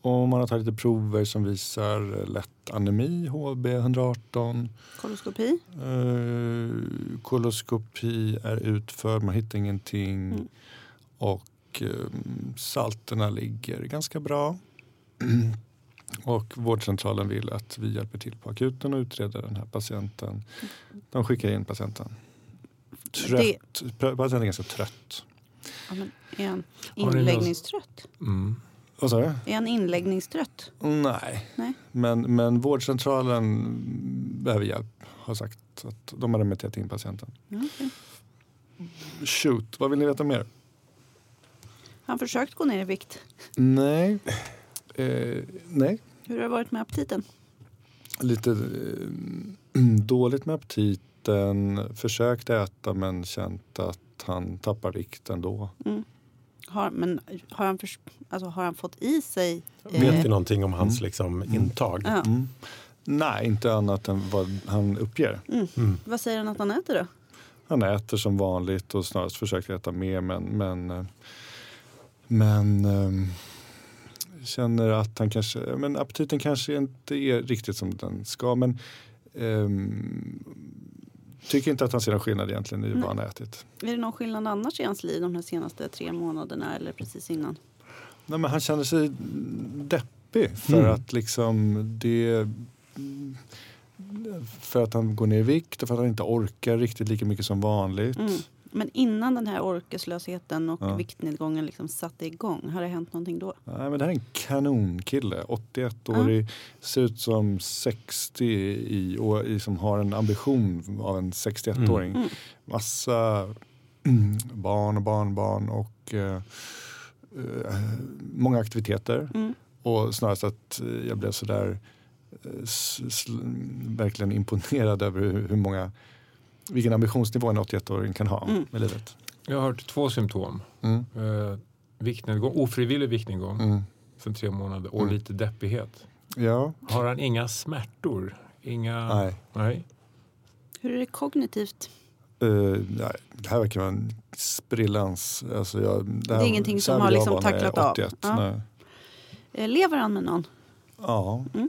Och man har tagit lite prover som visar lätt anemi, HB 118. Koloskopi. Eh, koloskopi är utförd, man hittar ingenting. Mm. Och eh, salterna ligger ganska bra. Och vårdcentralen vill att vi hjälper till på akuten och utreder den här patienten. De skickar in patienten. Trött. Patienten är ganska trött. Ja, men är han inläggningstrött? Mm. Vad sa du? Är han inläggningstrött? Nej. Nej. Men, men vårdcentralen behöver hjälp. Har sagt att de har remitterat in patienten. Okej. Shoot, vad vill ni veta mer? Han försökt gå ner i vikt? Nej. Eh, nej. Hur har det varit med aptiten? Lite eh, dåligt med aptiten. Försökt äta men känt att han tappar vikt ändå. Har, men har han, förs- alltså, har han fått i sig... Vet vi någonting om hans liksom, Mm. intag? Ja. Mm. Nej, inte annat än vad han uppger. Mm. Vad säger han att han äter då? Han äter som vanligt och snarast försöker äta mer men, men, eh, men ehm, känner att han kanske, men aptiten kanske inte är riktigt som den ska. Men ehm, tycker inte att han ser någon skillnad egentligen i vad han ätit. Är det någon skillnad annars i hans liv de här senaste tre månaderna eller precis innan? Nej, men han känner sig deppig för Mm. att liksom det för att han går ner i vikt och för att han inte orkar riktigt lika mycket som vanligt. Mm. Men innan den här orkeslösheten och Ja. viktnedgången liksom satte igång, har det hänt någonting då? Nej, men det här är en kanonkille. 81-årig. Ser ut som 60 i, och liksom har en ambition av en 61-åring. Mm. Massa mm, barn och barnbarn och eh, eh, många aktiviteter. Mm. Och snarast att eh, jag blev sådär eh, verkligen imponerad över hur, hur många vilken ambitionsnivå en 81-åring kan ha Mm. med livet. Jag har hört två symptom. Mm. Eh, viktnedgång, ofrivillig viktnedgång Mm. sen tre månader och Mm. lite deppighet. Ja, Har han inga smärtor? Inga... nej. Nej. Hur är det kognitivt? Eh, nej, det här verkar vara en sprillans... Alltså jag, det, här, är ingenting som har liksom tacklat av. 81. Ja. Eh, Lever han med någon? Ja, Mm.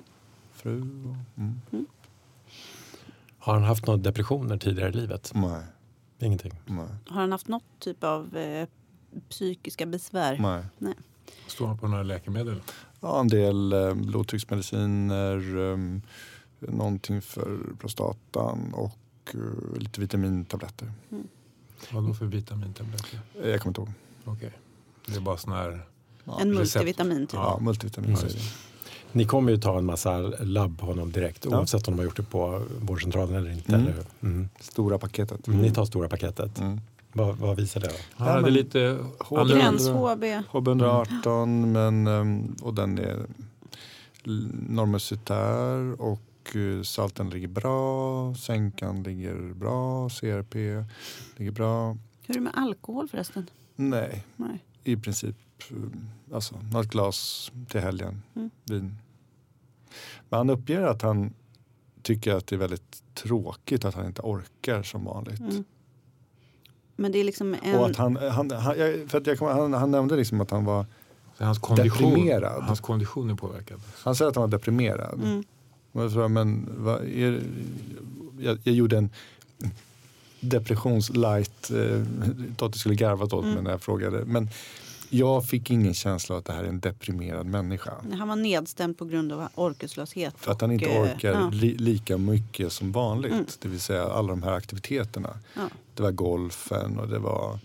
fru och... Mm. Har han haft några depressioner tidigare i livet? Nej, Ingenting. nej, Har han haft något typ av eh, psykiska besvär? nej. Står han på några läkemedel? Ja, en del eh, blodtrycksmediciner, um, någonting för prostatan och eh, lite vitamintabletter. Vad då för vitamintabletter? Eh, Jag kommer inte ihåg. Okej. Det är bara sån här... Ja, en recept. multivitamin typ? ja, multivitamin. Mm. Ni kommer ju ta en massa labb på honom direkt Ja. oavsett om de har gjort det på vårdcentralen eller inte. Mm. Eller? hur? Mm. Stora paketet. Ni tar stora paketet. Mm. Vad, vad visar det? Då? Han Ja, hade lite... Hård- annorlunda- Gräns HB? HB118 men, ehm, och den är normositär och eh, salten ligger bra, sänkan ligger bra, CRP ligger bra. Hur är det med alkohol förresten? Nej, Nej. i princip eh, alltså, något glas till helgen Mm. vin. Men han uppger att han tycker att det är väldigt tråkigt att han inte orkar som vanligt. Mm. Men det är liksom en... Och att han, han, han, för att jag, han, han nämnde liksom att han var, Hans kondition, Deprimerad. hans kondition är påverkad. han säger att han var deprimerad. Mm. Jag men vad är, jag, jag gjorde en depressionslight, eh, Totte skulle garvat åt mig Mm. när jag frågade. Men jag fick ingen känsla av att det här är en deprimerad människa. Han var nedstämd på grund av orkeslöshet. För att han inte eh, orkar ja. li, lika mycket som vanligt. Mm. Det vill säga alla de här aktiviteterna. Ja. Det var golfen och det var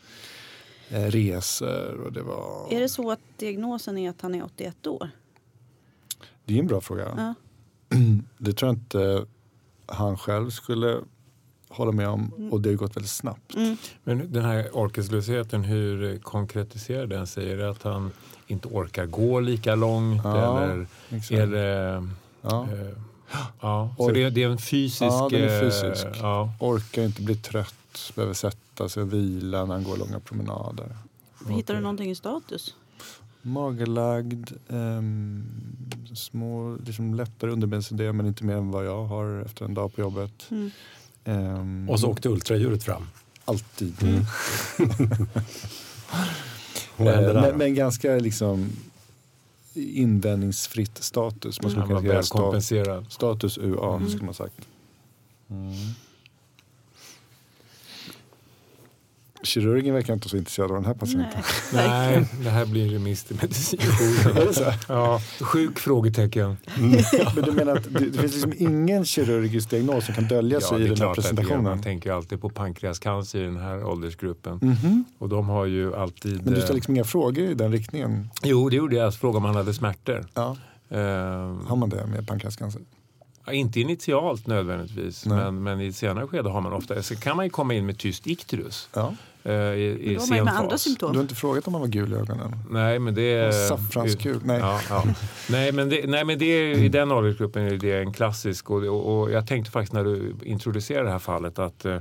eh, resor och det var... Är det så att diagnosen är att han är 81 år? Det är en bra fråga. Ja. Det tror jag inte han själv skulle hålla med om och det har gått väldigt snabbt. Mm. Men den här orkeslösheten, hur konkretiserar den sig? Är det att han inte orkar gå lika långt? Ja, eller Exakt. är det... Ja. Eh, ja, så det, det är en fysisk... Ja, den är eh, fysisk. Ja. Orkar inte bli trött, behöver sätta sig och vila när han går långa promenader. Hittar du någonting i status? Magerlagd, ehm, små, liksom lättare underbensidé men inte mer än vad jag har efter en dag på jobbet. Mm. Ehm, Och så åkte ultraljudet fram. Alltid. Mm. Eh, men, men ganska liksom invändningsfritt status. Man skulle var kunna säga väl sta, kompenserad. status UA Mm. skulle man sagt. Mm. Kirurgen verkar inte så intresserad av den här patienten. Nej, Nej, det här blir en remiss medicinjournen. så? ja, sjuk frågetecken. Men du menar att det, det finns liksom ingen kirurgisk diagnos som kan dölja sig i den här det presentationen? man tänker alltid på pankreascancer i den här åldersgruppen. Mhm. Och de har ju alltid... Men du eh, ställer liksom inga frågor i den riktningen? Jo, det gjorde jag. Jag frågade om han hade smärtor. Ja. Eh, Har man det med pankreascancer? Ja, Inte initialt nödvändigtvis, Nej. men, men i ett senare skede har man ofta, så kan man ju komma in med tyst ikterus Ja. Eh, i, i Då har man ju med andra fas. Du har symptom. inte frågat om man var gul i ögonen? Nej, men det är... Saffransgul? Nej. Ja, ja. nej, men det, nej, men det är, i den åldersgruppen är det en klassisk och, och, och jag tänkte faktiskt när du introducerade det här fallet att eh,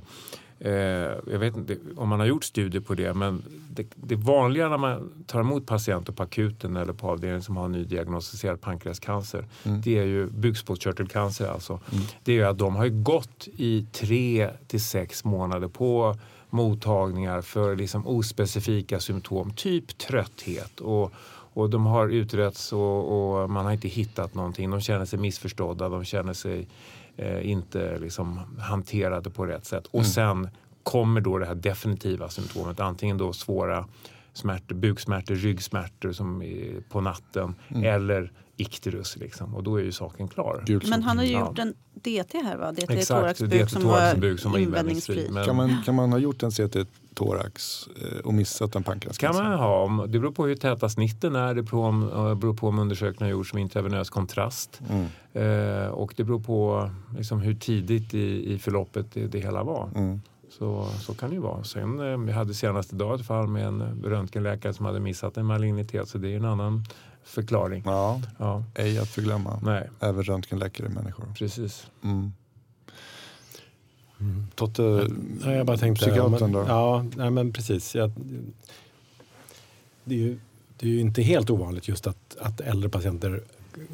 jag vet inte om man har gjort studier på det, men det, det vanliga när man tar emot patienter på akuten eller på avdelningen som har nydiagnostiserad pankreascancer, Mm. det är ju bukspottkörtelcancer alltså. Mm. Det är ju att de har ju gått i tre till sex månader på mottagningar för liksom ospecifika symptom, typ trötthet. Och, och de har utretts och, och man har inte hittat någonting. De känner sig missförstådda, de känner sig eh, inte liksom hanterade på rätt sätt. Och Mm. sen kommer då det här definitiva symptomet, antingen då svåra smärtor, buksmärtor, ryggsmärtor som på natten Mm. eller ikterus. Liksom. Och då är ju saken klar. Gul Men han har ju Ja. gjort en DT här va? DT Exakt, thoraxbuk DT som thoraxbuk som var invändningsfri. Men Kan man, kan man ha gjort en CT thorax eh, och missat en kan pankreascancer? man ha. Det beror på hur täta snitten är. Det beror på om, beror på om undersökningen har gjorts med intravenös kontrast. Mm. Eh, och det beror på liksom, hur tidigt i, i förloppet det, det hela var. Mm. Så, så kan det ju vara. Sen, eh, vi hade senast idag ett fall med en röntgenläkare som hade missat en malignitet. Så det är en annan förklaring. Ja, Ja, ej att förglömma. nej, Även röntgenläkare människor. precis. Mm. Mm. Totte, Ja, jag bara tänkte, psykiatern då? Ja, nej, men precis. Jag, det, är ju, det är ju inte helt ovanligt just att, att äldre patienter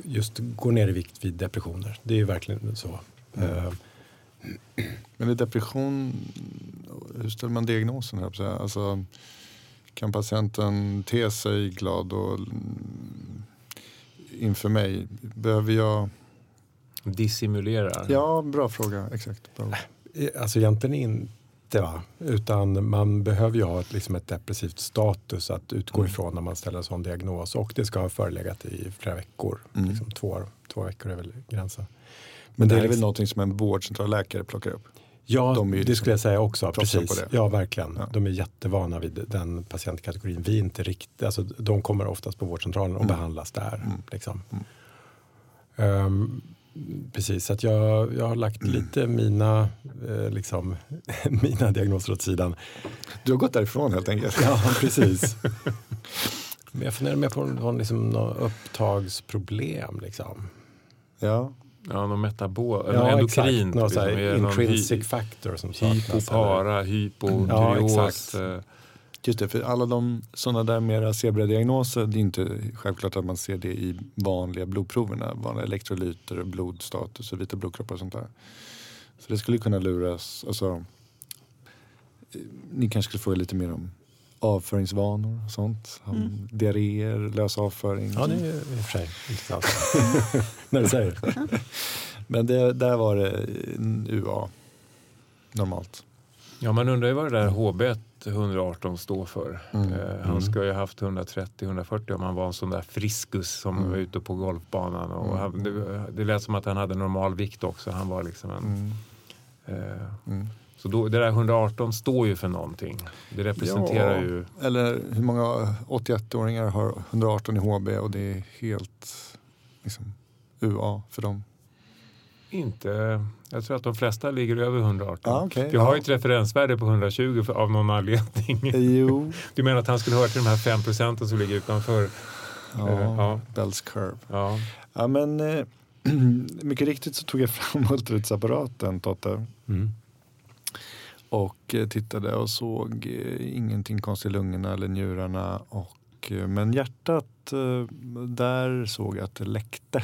just går ner i vikt vid depressioner. Det är ju verkligen så. Mm. Men i depression, hur ställer man diagnosen? Här? Alltså, kan patienten te sig glad och mm, inför mig? Behöver jag? Dissimulerar. Ja, bra fråga. Exakt. Bra. Alltså egentligen inte va? Utan man behöver ju ha ett, liksom ett depressivt status att utgå Mm. ifrån när man ställer en sån diagnos. Och det ska ha förelegat i flera veckor. Mm. Liksom två, två veckor är väl gränsen. Men det är väl någonting som en vårdcentralläkare plockar upp? Ja, De det liksom skulle jag säga också. Precis. på det. Ja, verkligen. Ja. De är jättevana vid den patientkategorin. Vi inte riktigt, alltså, de kommer oftast på vårdcentralen och Mm. behandlas där. Mm. Liksom. Mm. Ehm, precis, så att jag, jag har lagt Mm. lite mina, eh, liksom, mina diagnoser åt sidan. Du har gått därifrån helt enkelt? Ja, precis. Men jag funderar mer på någon, liksom, någon upptagsproblem. Liksom. Ja. Ja, någon metabol, Ja, någon exakt. endokrint. Någon här liksom, någon intrinsic hy- factor som saknas. Hypopara, Ja, hypotyreos. exakt. eh, Just det, för alla de sådana där mera zebradiagnoser, det är inte självklart att man ser det i vanliga blodproverna. Vanliga elektrolyter, och blodstatus och vita blodkroppar och sånt där. Så det skulle kunna luras. Alltså, eh, ni kanske skulle fråga lite mer om avföringsvanor och sånt. Mm. Diarréer, lös avföring. Ja, det är i och för sig intressant. När du säger det. Men det, där var det UA normalt. Ja, man undrar ju vad det där HB 118 står för. Mm. Eh, han Mm. ska ju ha haft 130-140 om han var en sån där friskus som Mm. var ute på golfbanan. Och Mm. han, det, det lät som att han hade normal vikt också. Han var liksom en, Mm. Så då, det där 118 står ju för någonting. Det representerar Ja. ju... Eller hur många 81-åringar har 118 i HB och det är helt liksom, UA för dem. Inte, jag tror att de flesta ligger över 118. Ja, okej. Jag har Ja. ju ett referensvärde på 120 för, av någon anledning. Jo, Du menar att han skulle höra till de här 5 procenten som ligger utanför? ja, Eh, ja. Bells curve. Ja. Ja, men eh, mycket riktigt så tog jag fram ultraljudsapparaten, Totte. Mm. Och eh, tittade och såg eh, ingenting konstigt i lungorna eller njurarna. Och, eh, men hjärtat, där såg jag att det läckte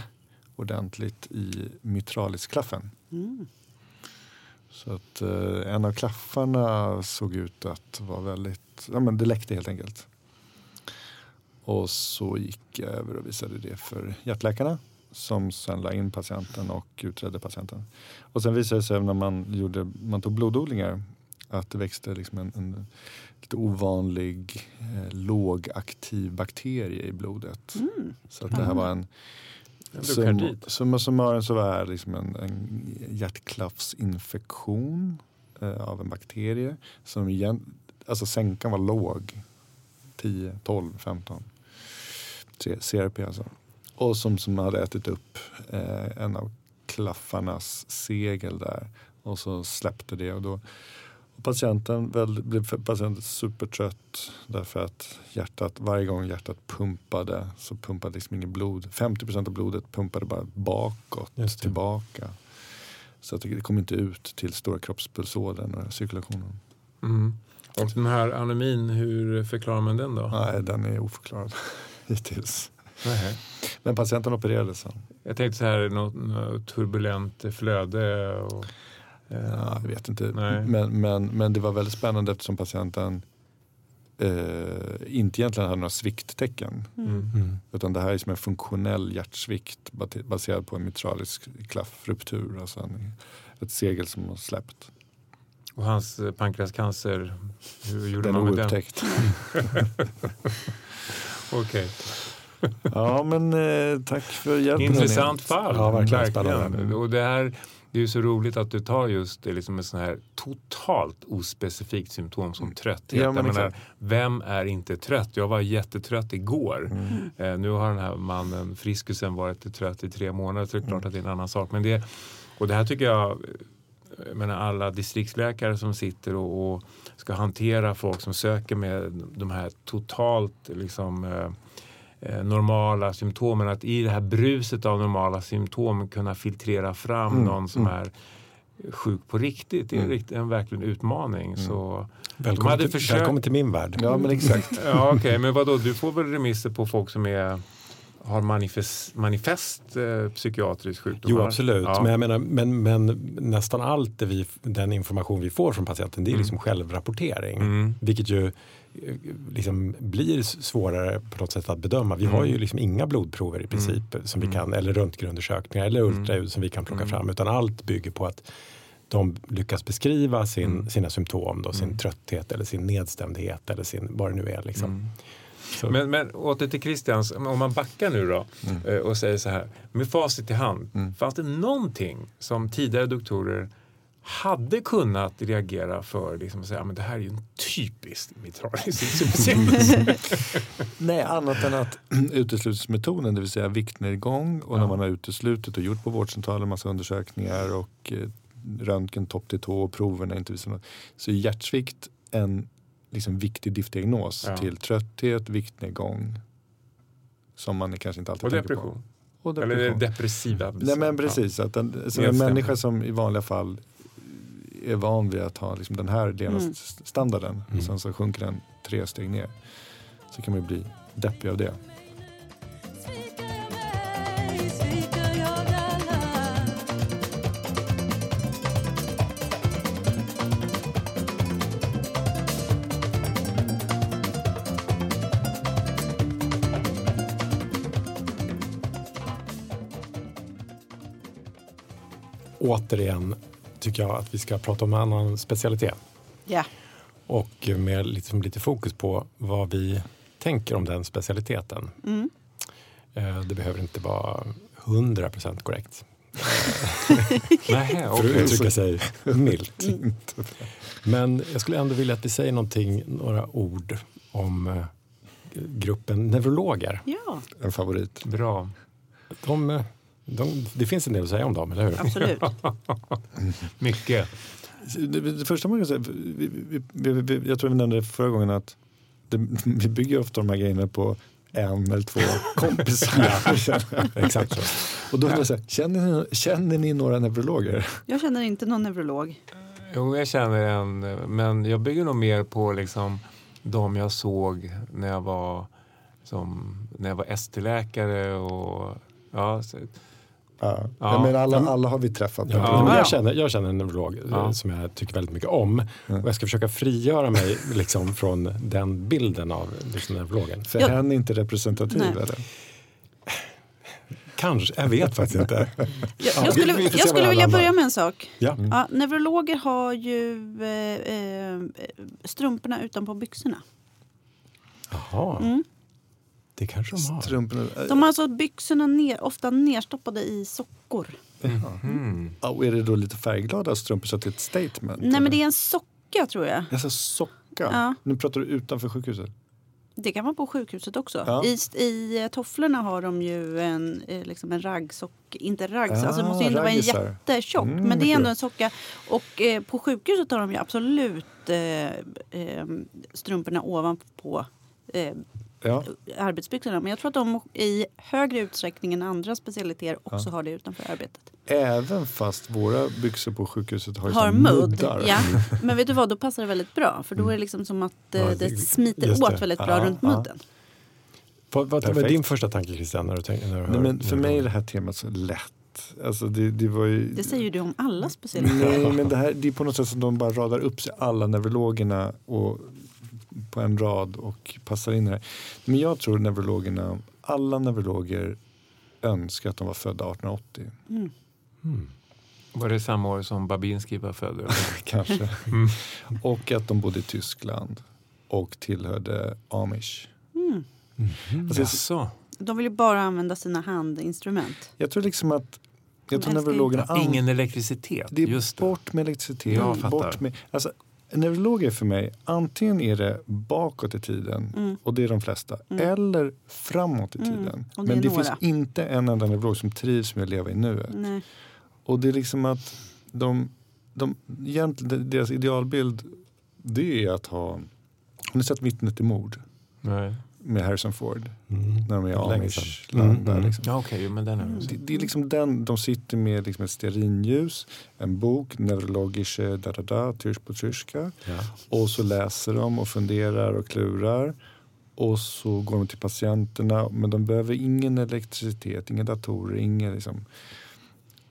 ordentligt i mitralisklaffen. Mm. Så att eh, en av klaffarna såg ut att vara väldigt, ja men det läckte helt enkelt. Och så gick jag över och visade det för hjärtläkarna som sen la in patienten och utredde patienten. Och sen visade det sig när man, gjorde, man tog blododlingar att det växte liksom en, en lite ovanlig eh, lågaktiv bakterie i blodet. Mm. Så att det här var en. Summa summarum så var det liksom en, en hjärtklaffsinfektion eh, av en bakterie. Som igen, alltså sänkan var låg. 10, 12, 15. C- CRP alltså. Och som, som hade ätit upp eh, en av klaffarnas segel där. Och så släppte det. Och då, och patienten väl, blev patienten supertrött därför att hjärtat, varje gång hjärtat pumpade så pumpade liksom inget blod. 50% av blodet pumpade bara bakåt, tillbaka. Så att det kom inte ut till stora kroppspulsådern och cirkulationen. Mm. Och den här anemin, hur förklarar man den då? Nej, den är oförklarad hittills. Nej. Men patienten opererades sen. Jag tänkte så här, något, något turbulent flöde. Och, Ja, jag vet inte. Nej. Men, men, men det var väldigt spännande eftersom patienten eh, inte egentligen hade några svikttecken. mm. Mm. Utan det här är som en funktionell hjärtsvikt baserad på en mitralisk klaffruptur. Alltså en, ett segel som har släppt. Och hans eh, pankreascancer, hur gjorde Den man med den? oupptäckt. Okej. Ja men eh, tack för hjälpen. Intressant fall. Ja, verkligen spännande. Och det, här, det är ju så roligt att du tar just det, liksom en sån här totalt ospecifikt symptom som trötthet. Ja, menar, vem är inte trött? Jag var jättetrött igår. Mm. Eh, nu har den här mannen, friskusen, varit trött i tre månader. Så det är klart att det är en annan sak. Men det, och det här tycker jag, jag menar alla distriktsläkare som sitter och, och ska hantera folk som söker med de här totalt liksom, eh, normala symptomen. Att i det här bruset av normala symptom kunna filtrera fram Mm, någon som mm. är sjuk på riktigt. Det är Mm. rikt- en verkligen utmaning. Så, Välkommen, hade till, försökt- välkommen till min värld. Ja men exakt. ja, okej, men vadå, du får väl remisser på folk som är, har manifest, manifest eh, psykiatrisk sjukdom? Jo, absolut. Ja. Men, jag menar, men, men nästan allt det vi, den information vi får från patienten det är Mm. liksom självrapportering. Mm. Vilket ju eh, liksom blir svårare på något sätt att bedöma. Vi Mm. har ju liksom inga blodprover i princip som vi Mm. kan, eller röntgenundersökningar eller Mm. ultraljud som vi kan plocka Mm. fram. Utan allt bygger på att de lyckas beskriva sin, Mm. sina symptom, då, sin Mm. trötthet eller sin nedstämdhet eller sin, vad det nu är. Liksom. Men, men åter till Christians, om man backar nu då Mm. eh, och säger så här, med facit i hand, Mm. fanns det någonting som tidigare doktorer hade kunnat reagera för, liksom att säga, men det här är ju en typisk mitralisk insufficiens. Nej, annat än att uteslutningsmetoden, det vill säga viktnedgång och när Ja. man har uteslutit och gjort på vårdcentralen massa undersökningar och eh, röntgen topp till tå och proverna inte visar något. Så är hjärtsvikt en liksom, viktig diftdiagnos Ja. till trötthet, viktnedgång som man kanske inte alltid och tänker depression. på. Och Eller depression. depressiva. Nej men precis, att en, så en människa som i vanliga fall är van vid att ha liksom den här levnadsstandarden Mm. och sen så sjunker den tre steg ner. Så kan man ju bli deppig av det. Återigen tycker jag att vi ska prata om en annan specialitet. Ja. Och med liksom lite fokus på vad vi tänker om den specialiteten. Mm. Eh, Det behöver inte vara 100% korrekt. Nej, För att uttrycka sig milt. Mm. Men jag skulle ändå vilja att vi säger någonting, några ord om eh, gruppen neurologer. Ja. En favorit. Bra. De, eh, de, det finns en del att säga om dem, eller hur? Absolut. Mycket. Det, det första man kan säga, vi, vi, vi, vi, jag tror vi nämnde det förra gången att det, vi bygger ofta de här grejerna på en eller två kompisar. Exakt så. Och då vill jag säga, känner ni, känner ni några neurologer? Jag känner inte någon neurolog. Jo, jag känner en, men jag bygger nog mer på liksom de jag såg när jag var, som, när jag var ST-läkare och ja, så, Ja. Ja. Jag menar, alla, alla har vi träffat. Ja, men jag, känner, jag känner en neurolog eh, Ja. som jag tycker väldigt mycket om. Och jag ska försöka frigöra mig liksom, från den bilden av liksom, neurologen. För Jag- hen är inte representativ Nej. eller? Kanske, jag vet faktiskt inte. Jag, Ja, jag skulle, jag skulle vilja börja med en sak. Ja. Ja, neurologer har ju eh, eh, strumporna utanpå byxorna. Jaha, Mm. Det kanske de har. Strumporna. De har alltså byxorna ner, ofta nerstoppade i sockor. mm. Ja, och är det då lite färgglada strumpor så att det är ett statement? Nej men det är en socka tror jag. Alltså socka? Ja. Nu pratar du utanför sjukhuset? Det kan vara på sjukhuset också. Ja. I, I eh, tofflorna har de ju en, eh, liksom en raggsock, inte ragg, alltså det Ah, måste ju inte vara en raggisar. jättetjock. Mm, men det är ändå en socka. Och eh, på sjukhuset har de ju absolut eh, eh, strumporna ovanpå eh, Ja. arbetsbyxorna. Men jag tror att de i högre utsträckning än andra specialiteter också har det utanför arbetet. Även fast våra byxor på sjukhuset har, Har mudd. muddar. Ja. Men vet du vad, då passar det väldigt bra. För då är det liksom som att eh, Ja, det det- smiter åt det. väldigt bra Ja, runt ja. mudden. Vad, vad var din första tanke Christian? När du tänker, när du Nej, men för mig är det här temat så lätt. Alltså det, det var ju... Det säger ju du om alla specialiteter. Nej, men det, här, det är på något sätt som de bara radar upp sig alla neurologerna och, på en rad och passar in här. Men jag tror neurologerna, alla neurologer önskar att de var födda 1880. Mm. Var det samma år som Babinski var född? Kanske. Mm. Och att de bodde i Tyskland och tillhörde amish. Mm. Alltså, Jaså? De vill ju bara använda sina handinstrument. jag tror liksom att jag tror neurologerna ingen elektricitet. Det är Just det. bort med elektricitet. Jag fattar. bort med, alltså, neurologer för mig, antingen är det bakåt i tiden, Mm. och det är de flesta, Mm. eller framåt i Mm, tiden. det är Men det några. finns inte en enda neurolog som trivs med att leva i nuet. Nej. Och det är liksom att de, de, egentligen, deras idealbild det är att ha, har ni sett Vittnet till mord? Nej. Med Harrison Ford, Mm. när de är amish. Mm, mm. liksom. Ja, okej, jo, men den är. Det, det är liksom den, de sitter med liksom ett stearinljus, en bok, neurologische da da da, tysk på tyska. Ja. Och så läser de och funderar och klurar. Och så går de till patienterna, men de behöver ingen elektricitet, inga datorer, ingen liksom.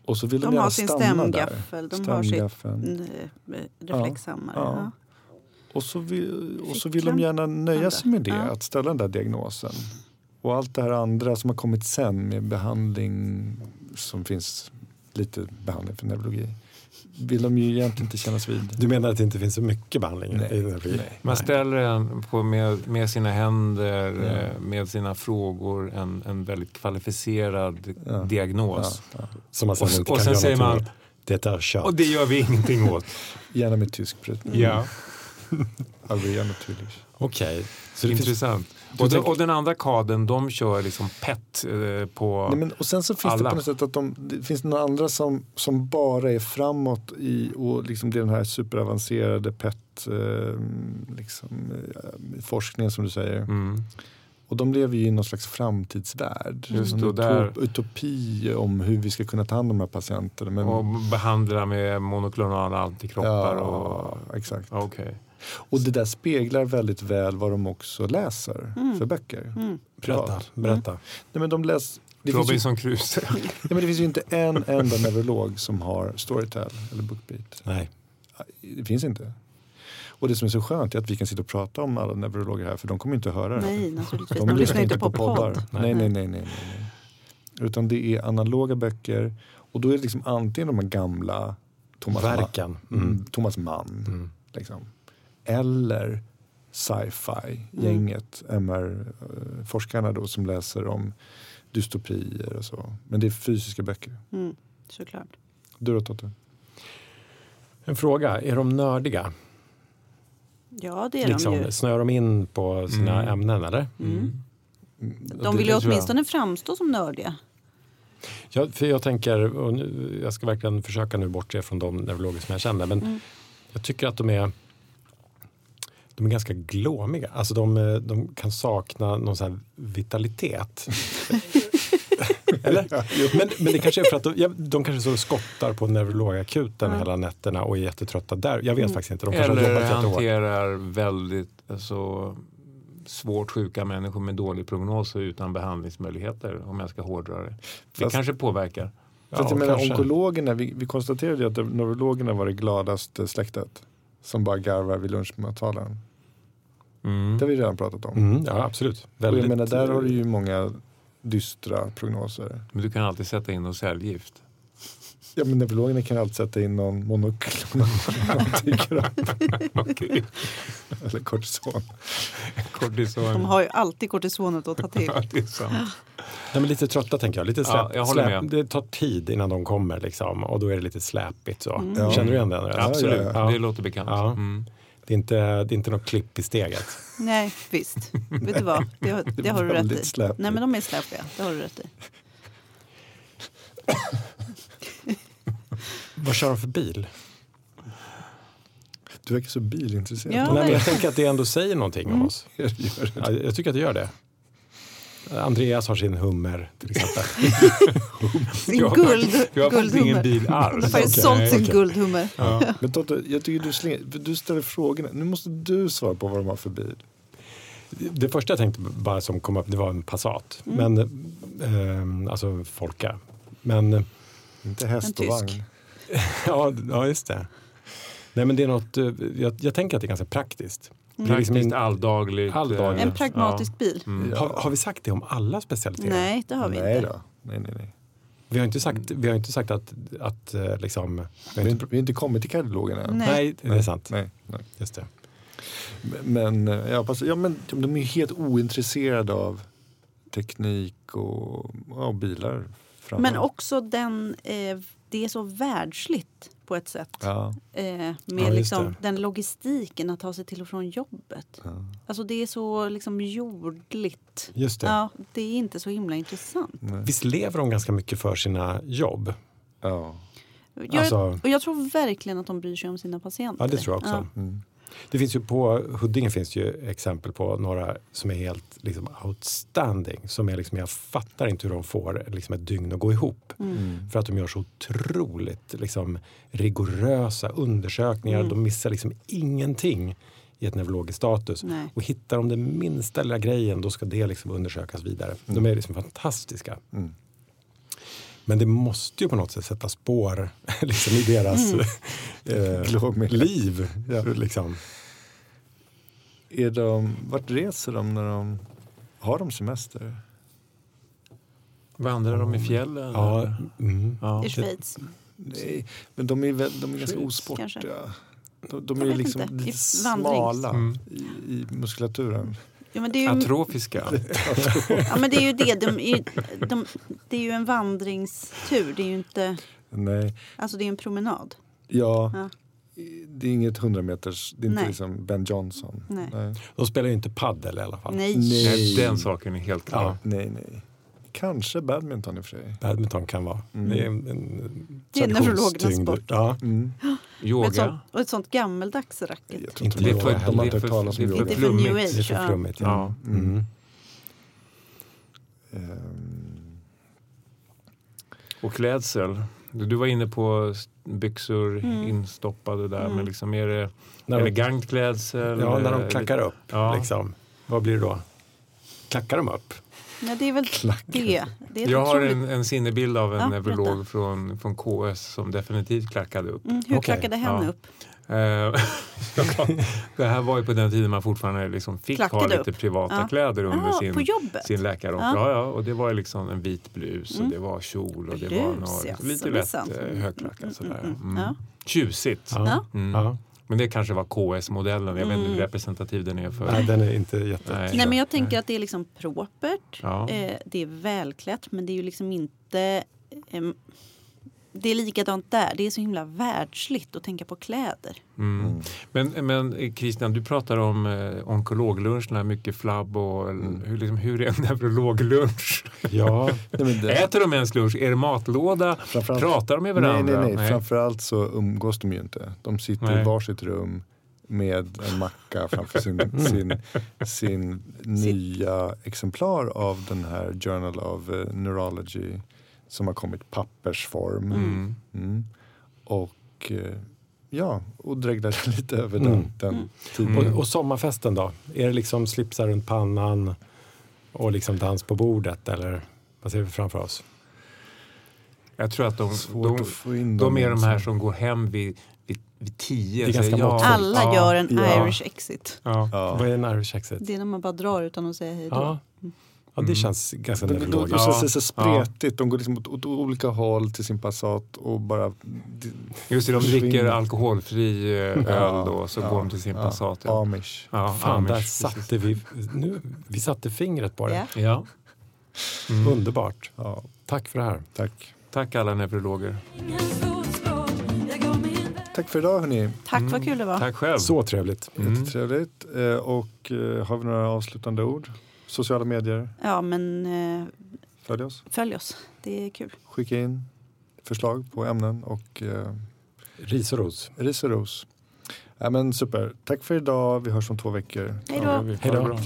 Och så vill de, De har sin stämgaffel, där. de har sitt Stämgaffeln. eh, reflexhammare. Ja. Och så vill, och så vill de gärna nöja sig med det, Ja. att ställa den där diagnosen. Och allt det här andra som har kommit sen med behandling som finns lite behandling för neurologi vill de ju egentligen inte kännas vid. Du menar att det inte finns så mycket behandling Nej. i neurologi? Nej. Man ställer en på med, med sina händer, Ja. eh, med sina frågor, en, en väldigt kvalificerad Ja. diagnos. Ja, ja. Som man sen Och, inte och kan sen göra säger man. Det är kört. och det gör vi ingenting åt. Gärna med tysk brytning. Ja, Adrian naturligt. Okej. Så finns, intressant. Du Och, den, och den andra kaden, de kör liksom PET eh, på... Nej, men, och sen så finns Alla. det på något sätt att de, det finns några andra som, som bara är framåt i och liksom det är den här superavancerade PET eh, liksom, eh, forskningen som du säger. Mm. Och de lever ju i någon slags framtidsvärld. Just En det, och där- utop- utopi om hur vi ska kunna ta hand om de här patienterna. Men, Och behandla med monoklonala antikroppar. och, ja, exakt. Okej. Och det där speglar väldigt väl vad de också läser Mm. för böcker. Mm. berätta. berätta. Nej, men de läs, det, finns ju, Robinson Crusoe. nej, men det finns ju inte en enda neurolog som har Storytel eller Bookbeat. Nej. Det finns inte. Och det som är så skönt är att vi kan sitta och prata om alla neurologer här för de kommer inte att höra det. Nej, naturligtvis. De, De, lyssnar inte på podd. Nej, nej, nej, nej, nej, nej. Utan det är analoga böcker och då är det liksom antingen de här gamla Thomas, Verken. Ma- mm. Mm. Thomas Mann Mm. liksom. Eller sci-fi gänget, MR-forskarna då som läser om dystopier och så. Men det är fysiska böcker. Mm, såklart. Du då Totte? En fråga, är de nördiga? Ja, det är de Liksom, ju. snör de in på sina Mm. ämnen eller? Mm. Mm. De vill ju jag. åtminstone framstå som nördiga. Ja, för jag tänker, och nu, jag ska verkligen försöka nu bortse från de neurologer som jag känner, men Mm. jag tycker att de är de är ganska glåmiga. Alltså de, eh, de kan sakna någon sån här vitalitet. Eller? Men, men det kanske är för att de, ja, de kanske så skottar på neurologakuten hela nätterna och är jättetrötta där. Jag vet Mm. faktiskt inte. De kanske har Eller jättehårt. hanterar väldigt alltså, svårt sjuka människor med dålig prognos och utan behandlingsmöjligheter om jag ska hårdra det. Det Fast- kanske påverkar. För att Ja, jag menar, kanske. onkologerna, vi, vi konstaterade ju att neurologerna var det gladaste släktet. Som bara garvar vid lunchmatsalen. Mm. Det har vi redan pratat om. Mm, ja, absolut. Och Väldigt, jag menar, där har du ju många dystra prognoser. Men du kan alltid sätta in något cellgift. Ja, men neurologerna kan alltid sätta in någon monoklon om de tycker om. Okej. Eller kortison. Kortison. De har ju alltid kortisonet att ta till. Ja, det är lite trötta tänker jag. Lite släp, Ja, jag släp, med. Det tar tid innan de kommer liksom, och då är det lite släpigt. Så. Mm. Ja. Känner du igen den? Andreas? Absolut, ja, ja. det låter bekant. Ja. Mm. Det, är inte, det är inte något klipp i steget. Nej, visst. Vet du vad? Det, har- det har du rätt i. släpigt. Nej, men de är släpiga. Det har du rätt i. Vad kör de för bil? Du verkar så bilintresserad. Ja, Nej, men jag tänker att det ändå säger någonting Mm. om oss. Jag gör det. Ja, jag tycker att det gör det. Andreas har sin hummer till exempel. Sin Jag har guld, Jag har faktiskt ingen bil Han har alls. faktiskt Okej, sålt sin guldhummer. Ja. Men Totte, jag tycker du, slänger, du ställer frågorna. Nu måste du svara på vad de har för bil. Det första jag tänkte bara som kom upp det var en Passat. Mm. Men, eh, alltså Folka. Men eh, Inte häst En och tysk. vagn. ja, ja, just det. Nej men det är något, eh, jag, jag tänker att det är ganska praktiskt. Det är liksom alldagligt. Alldagligt. eh, En pragmatisk bil. ja. Mm. har, har vi sagt det om alla specialiteter? Nej, det har vi nej inte. då. Nej, nej, nej. Vi har inte sagt, vi har inte sagt att, att eh, liksom... Vi Vi har inte, vi har inte kommit till kardiologerna än. Nej. nej, det är sant. Nej, nej. Just det. Men, eh, ja, fast, ja, men de är ju helt ointresserade av teknik och ja, bilar. framför Men också den, eh, det är så världsligt på ett sätt. Ja, Eh, med Ja, liksom den logistiken att ta sig till och från jobbet. ja. Alltså det är så liksom jordligt. Just det. Ja, det är inte så himla intressant. Nej. Visst lever de ganska mycket för sina jobb? ja. Jag, Alltså- och jag tror verkligen att de bryr sig om sina patienter. Ja, det tror jag också. Ja. Mm. Det finns ju på Huddinge finns ju exempel på några som är helt liksom, outstanding. Som är liksom, jag fattar inte hur de får liksom, ett dygn att gå ihop. Mm. För att de gör så otroligt liksom, rigorösa undersökningar. Mm. De missar liksom ingenting i ett neurologiskt status. Nej. Och hittar de den minsta lilla grejen då ska det liksom undersökas vidare. De är liksom fantastiska. Mm. Men det måste ju på något sätt sätta spår liksom, i deras Mm. eh, liv. Liksom. Är de, vart reser de när de har de semester? Vandrar de i fjällen? Ja, eller? mm. ja. I Schweiz. Nej, men de är, väl, de är ganska Schweiz, osportiga. kanske. De, de är liksom inte. Lite smala Mm. i, i muskulaturen. Ja, men det är ju, Atrofiska. ja, men det är ju det. De är de, det är ju en vandringstur. Det är ju inte... Nej, Alltså det är en promenad. ja, Ja. det är inget 100 meters, det är inte Nej. liksom Ben Johnson. Nej. nej. De spelar ju inte paddel i alla fall. Nej. Nej. Nej, den saken är helt klar. Ja, nej, nej. Kanske badminton i och för sig. badminton kan vara. Mm. Det är en, en Det sport. Ja. Mm. Med ett Yoga. sånt, och ett sånt gammeldags racket. Jag tror Inte det de, för- det hört för- talas det yoga. Det är för new flummigt. Det är age. för flummigt. Ja. Ja. Mm. Mm. Ehm, Och klädsel. Du var inne på byxor Mm. instoppade där. Mm. Men liksom är det När de, elegant klädsel? ja, när Eh, de klackar upp, Ja. liksom. vad blir det då? Klackar de upp? Ja, det är väl det. det är ett Jag har en, en sinnebild av en Ja, neurolog från, från KS som definitivt klackade upp. Mm, hur Okej, klackade hen ja. upp? Eh, det här var ju på den tiden man fortfarande liksom fick ha Klackade lite upp. privata Ja. kläder under Jaha, sin, sin läkarrock. Ja. Ja. Ja, och det var liksom en vit blus och Mm. det var kjol och det Blus, var något, ja, lite det lätt eh, Mm, högklackat mm, sådär. mm, mm. Mm. Ja. Tjusigt. Ja. Mm. Men det kanske var KS-modellen. Jag vet inte hur Mm. representativ den är för. Nej, den är inte jätte... Nej. Nej, men jag tänker att det är liksom propert. Ja. Eh, det är välklätt, men det är ju liksom inte... ehm, det är likadant där. Det är så himla världsligt att tänka på kläder. Mm. Men, men eh, Christian, du pratar om eh, onkologluncherna, mycket flabb och Mm. hur, liksom, hur är en neurologlunch? Ja, Nej, det, Äter de ens lunch? Är det matlåda? framförallt, Pratar de med nej, varandra? nej, nej, Framförallt så umgås de ju inte. De sitter Nej. i varsitt rum med en macka framför sin, sin, sin nya exemplar av den här Journal of eh, Neurology som har kommit pappersform. Mm. Mm. Och eh, ja, och dreglade lite över Mm. den, den Mm. tiden. och, och sommarfesten då? Är det liksom slipsar runt pannan och liksom dans på bordet eller vad ser vi framför oss? Jag tror att de, de, de dem är de här som går hem vid, vid, vid tio. Det är ganska ja. Alla gör en Ja. Irish exit. Ja. Ja. Vad är en Irish exit? Det är när man bara drar utan att säga hej då. Ja. ja, det Mm. känns ganska De, de, de, neurologiskt. så, Ja. så, så spretigt, de går liksom åt, åt olika håll till sin Passat och bara... Just det, de dricker alkoholfri eh, öl då så går de till sin ja, Passat. Ja. Amish. Ja, Fan, där Amish, satte precis. vi, nu, vi satte fingret på det. Ja. Ja. Mm. Underbart. Ja, Tack för det här. tack. Tack alla neurologer. Tack för idag hörni. Tack Mm. vad kul det var. Tack själv. Så trevligt. Mm. Jättetrevligt. Eh, och eh, har vi några avslutande ord? Sociala medier, Ja men eh, följ oss. följ oss. Det är kul. Skicka in förslag på ämnen och eh, Ris och ros. ris och ros. Ja, men super. Tack för idag. Vi hörs om två veckor. Hej då. Ja, vi- Hej då.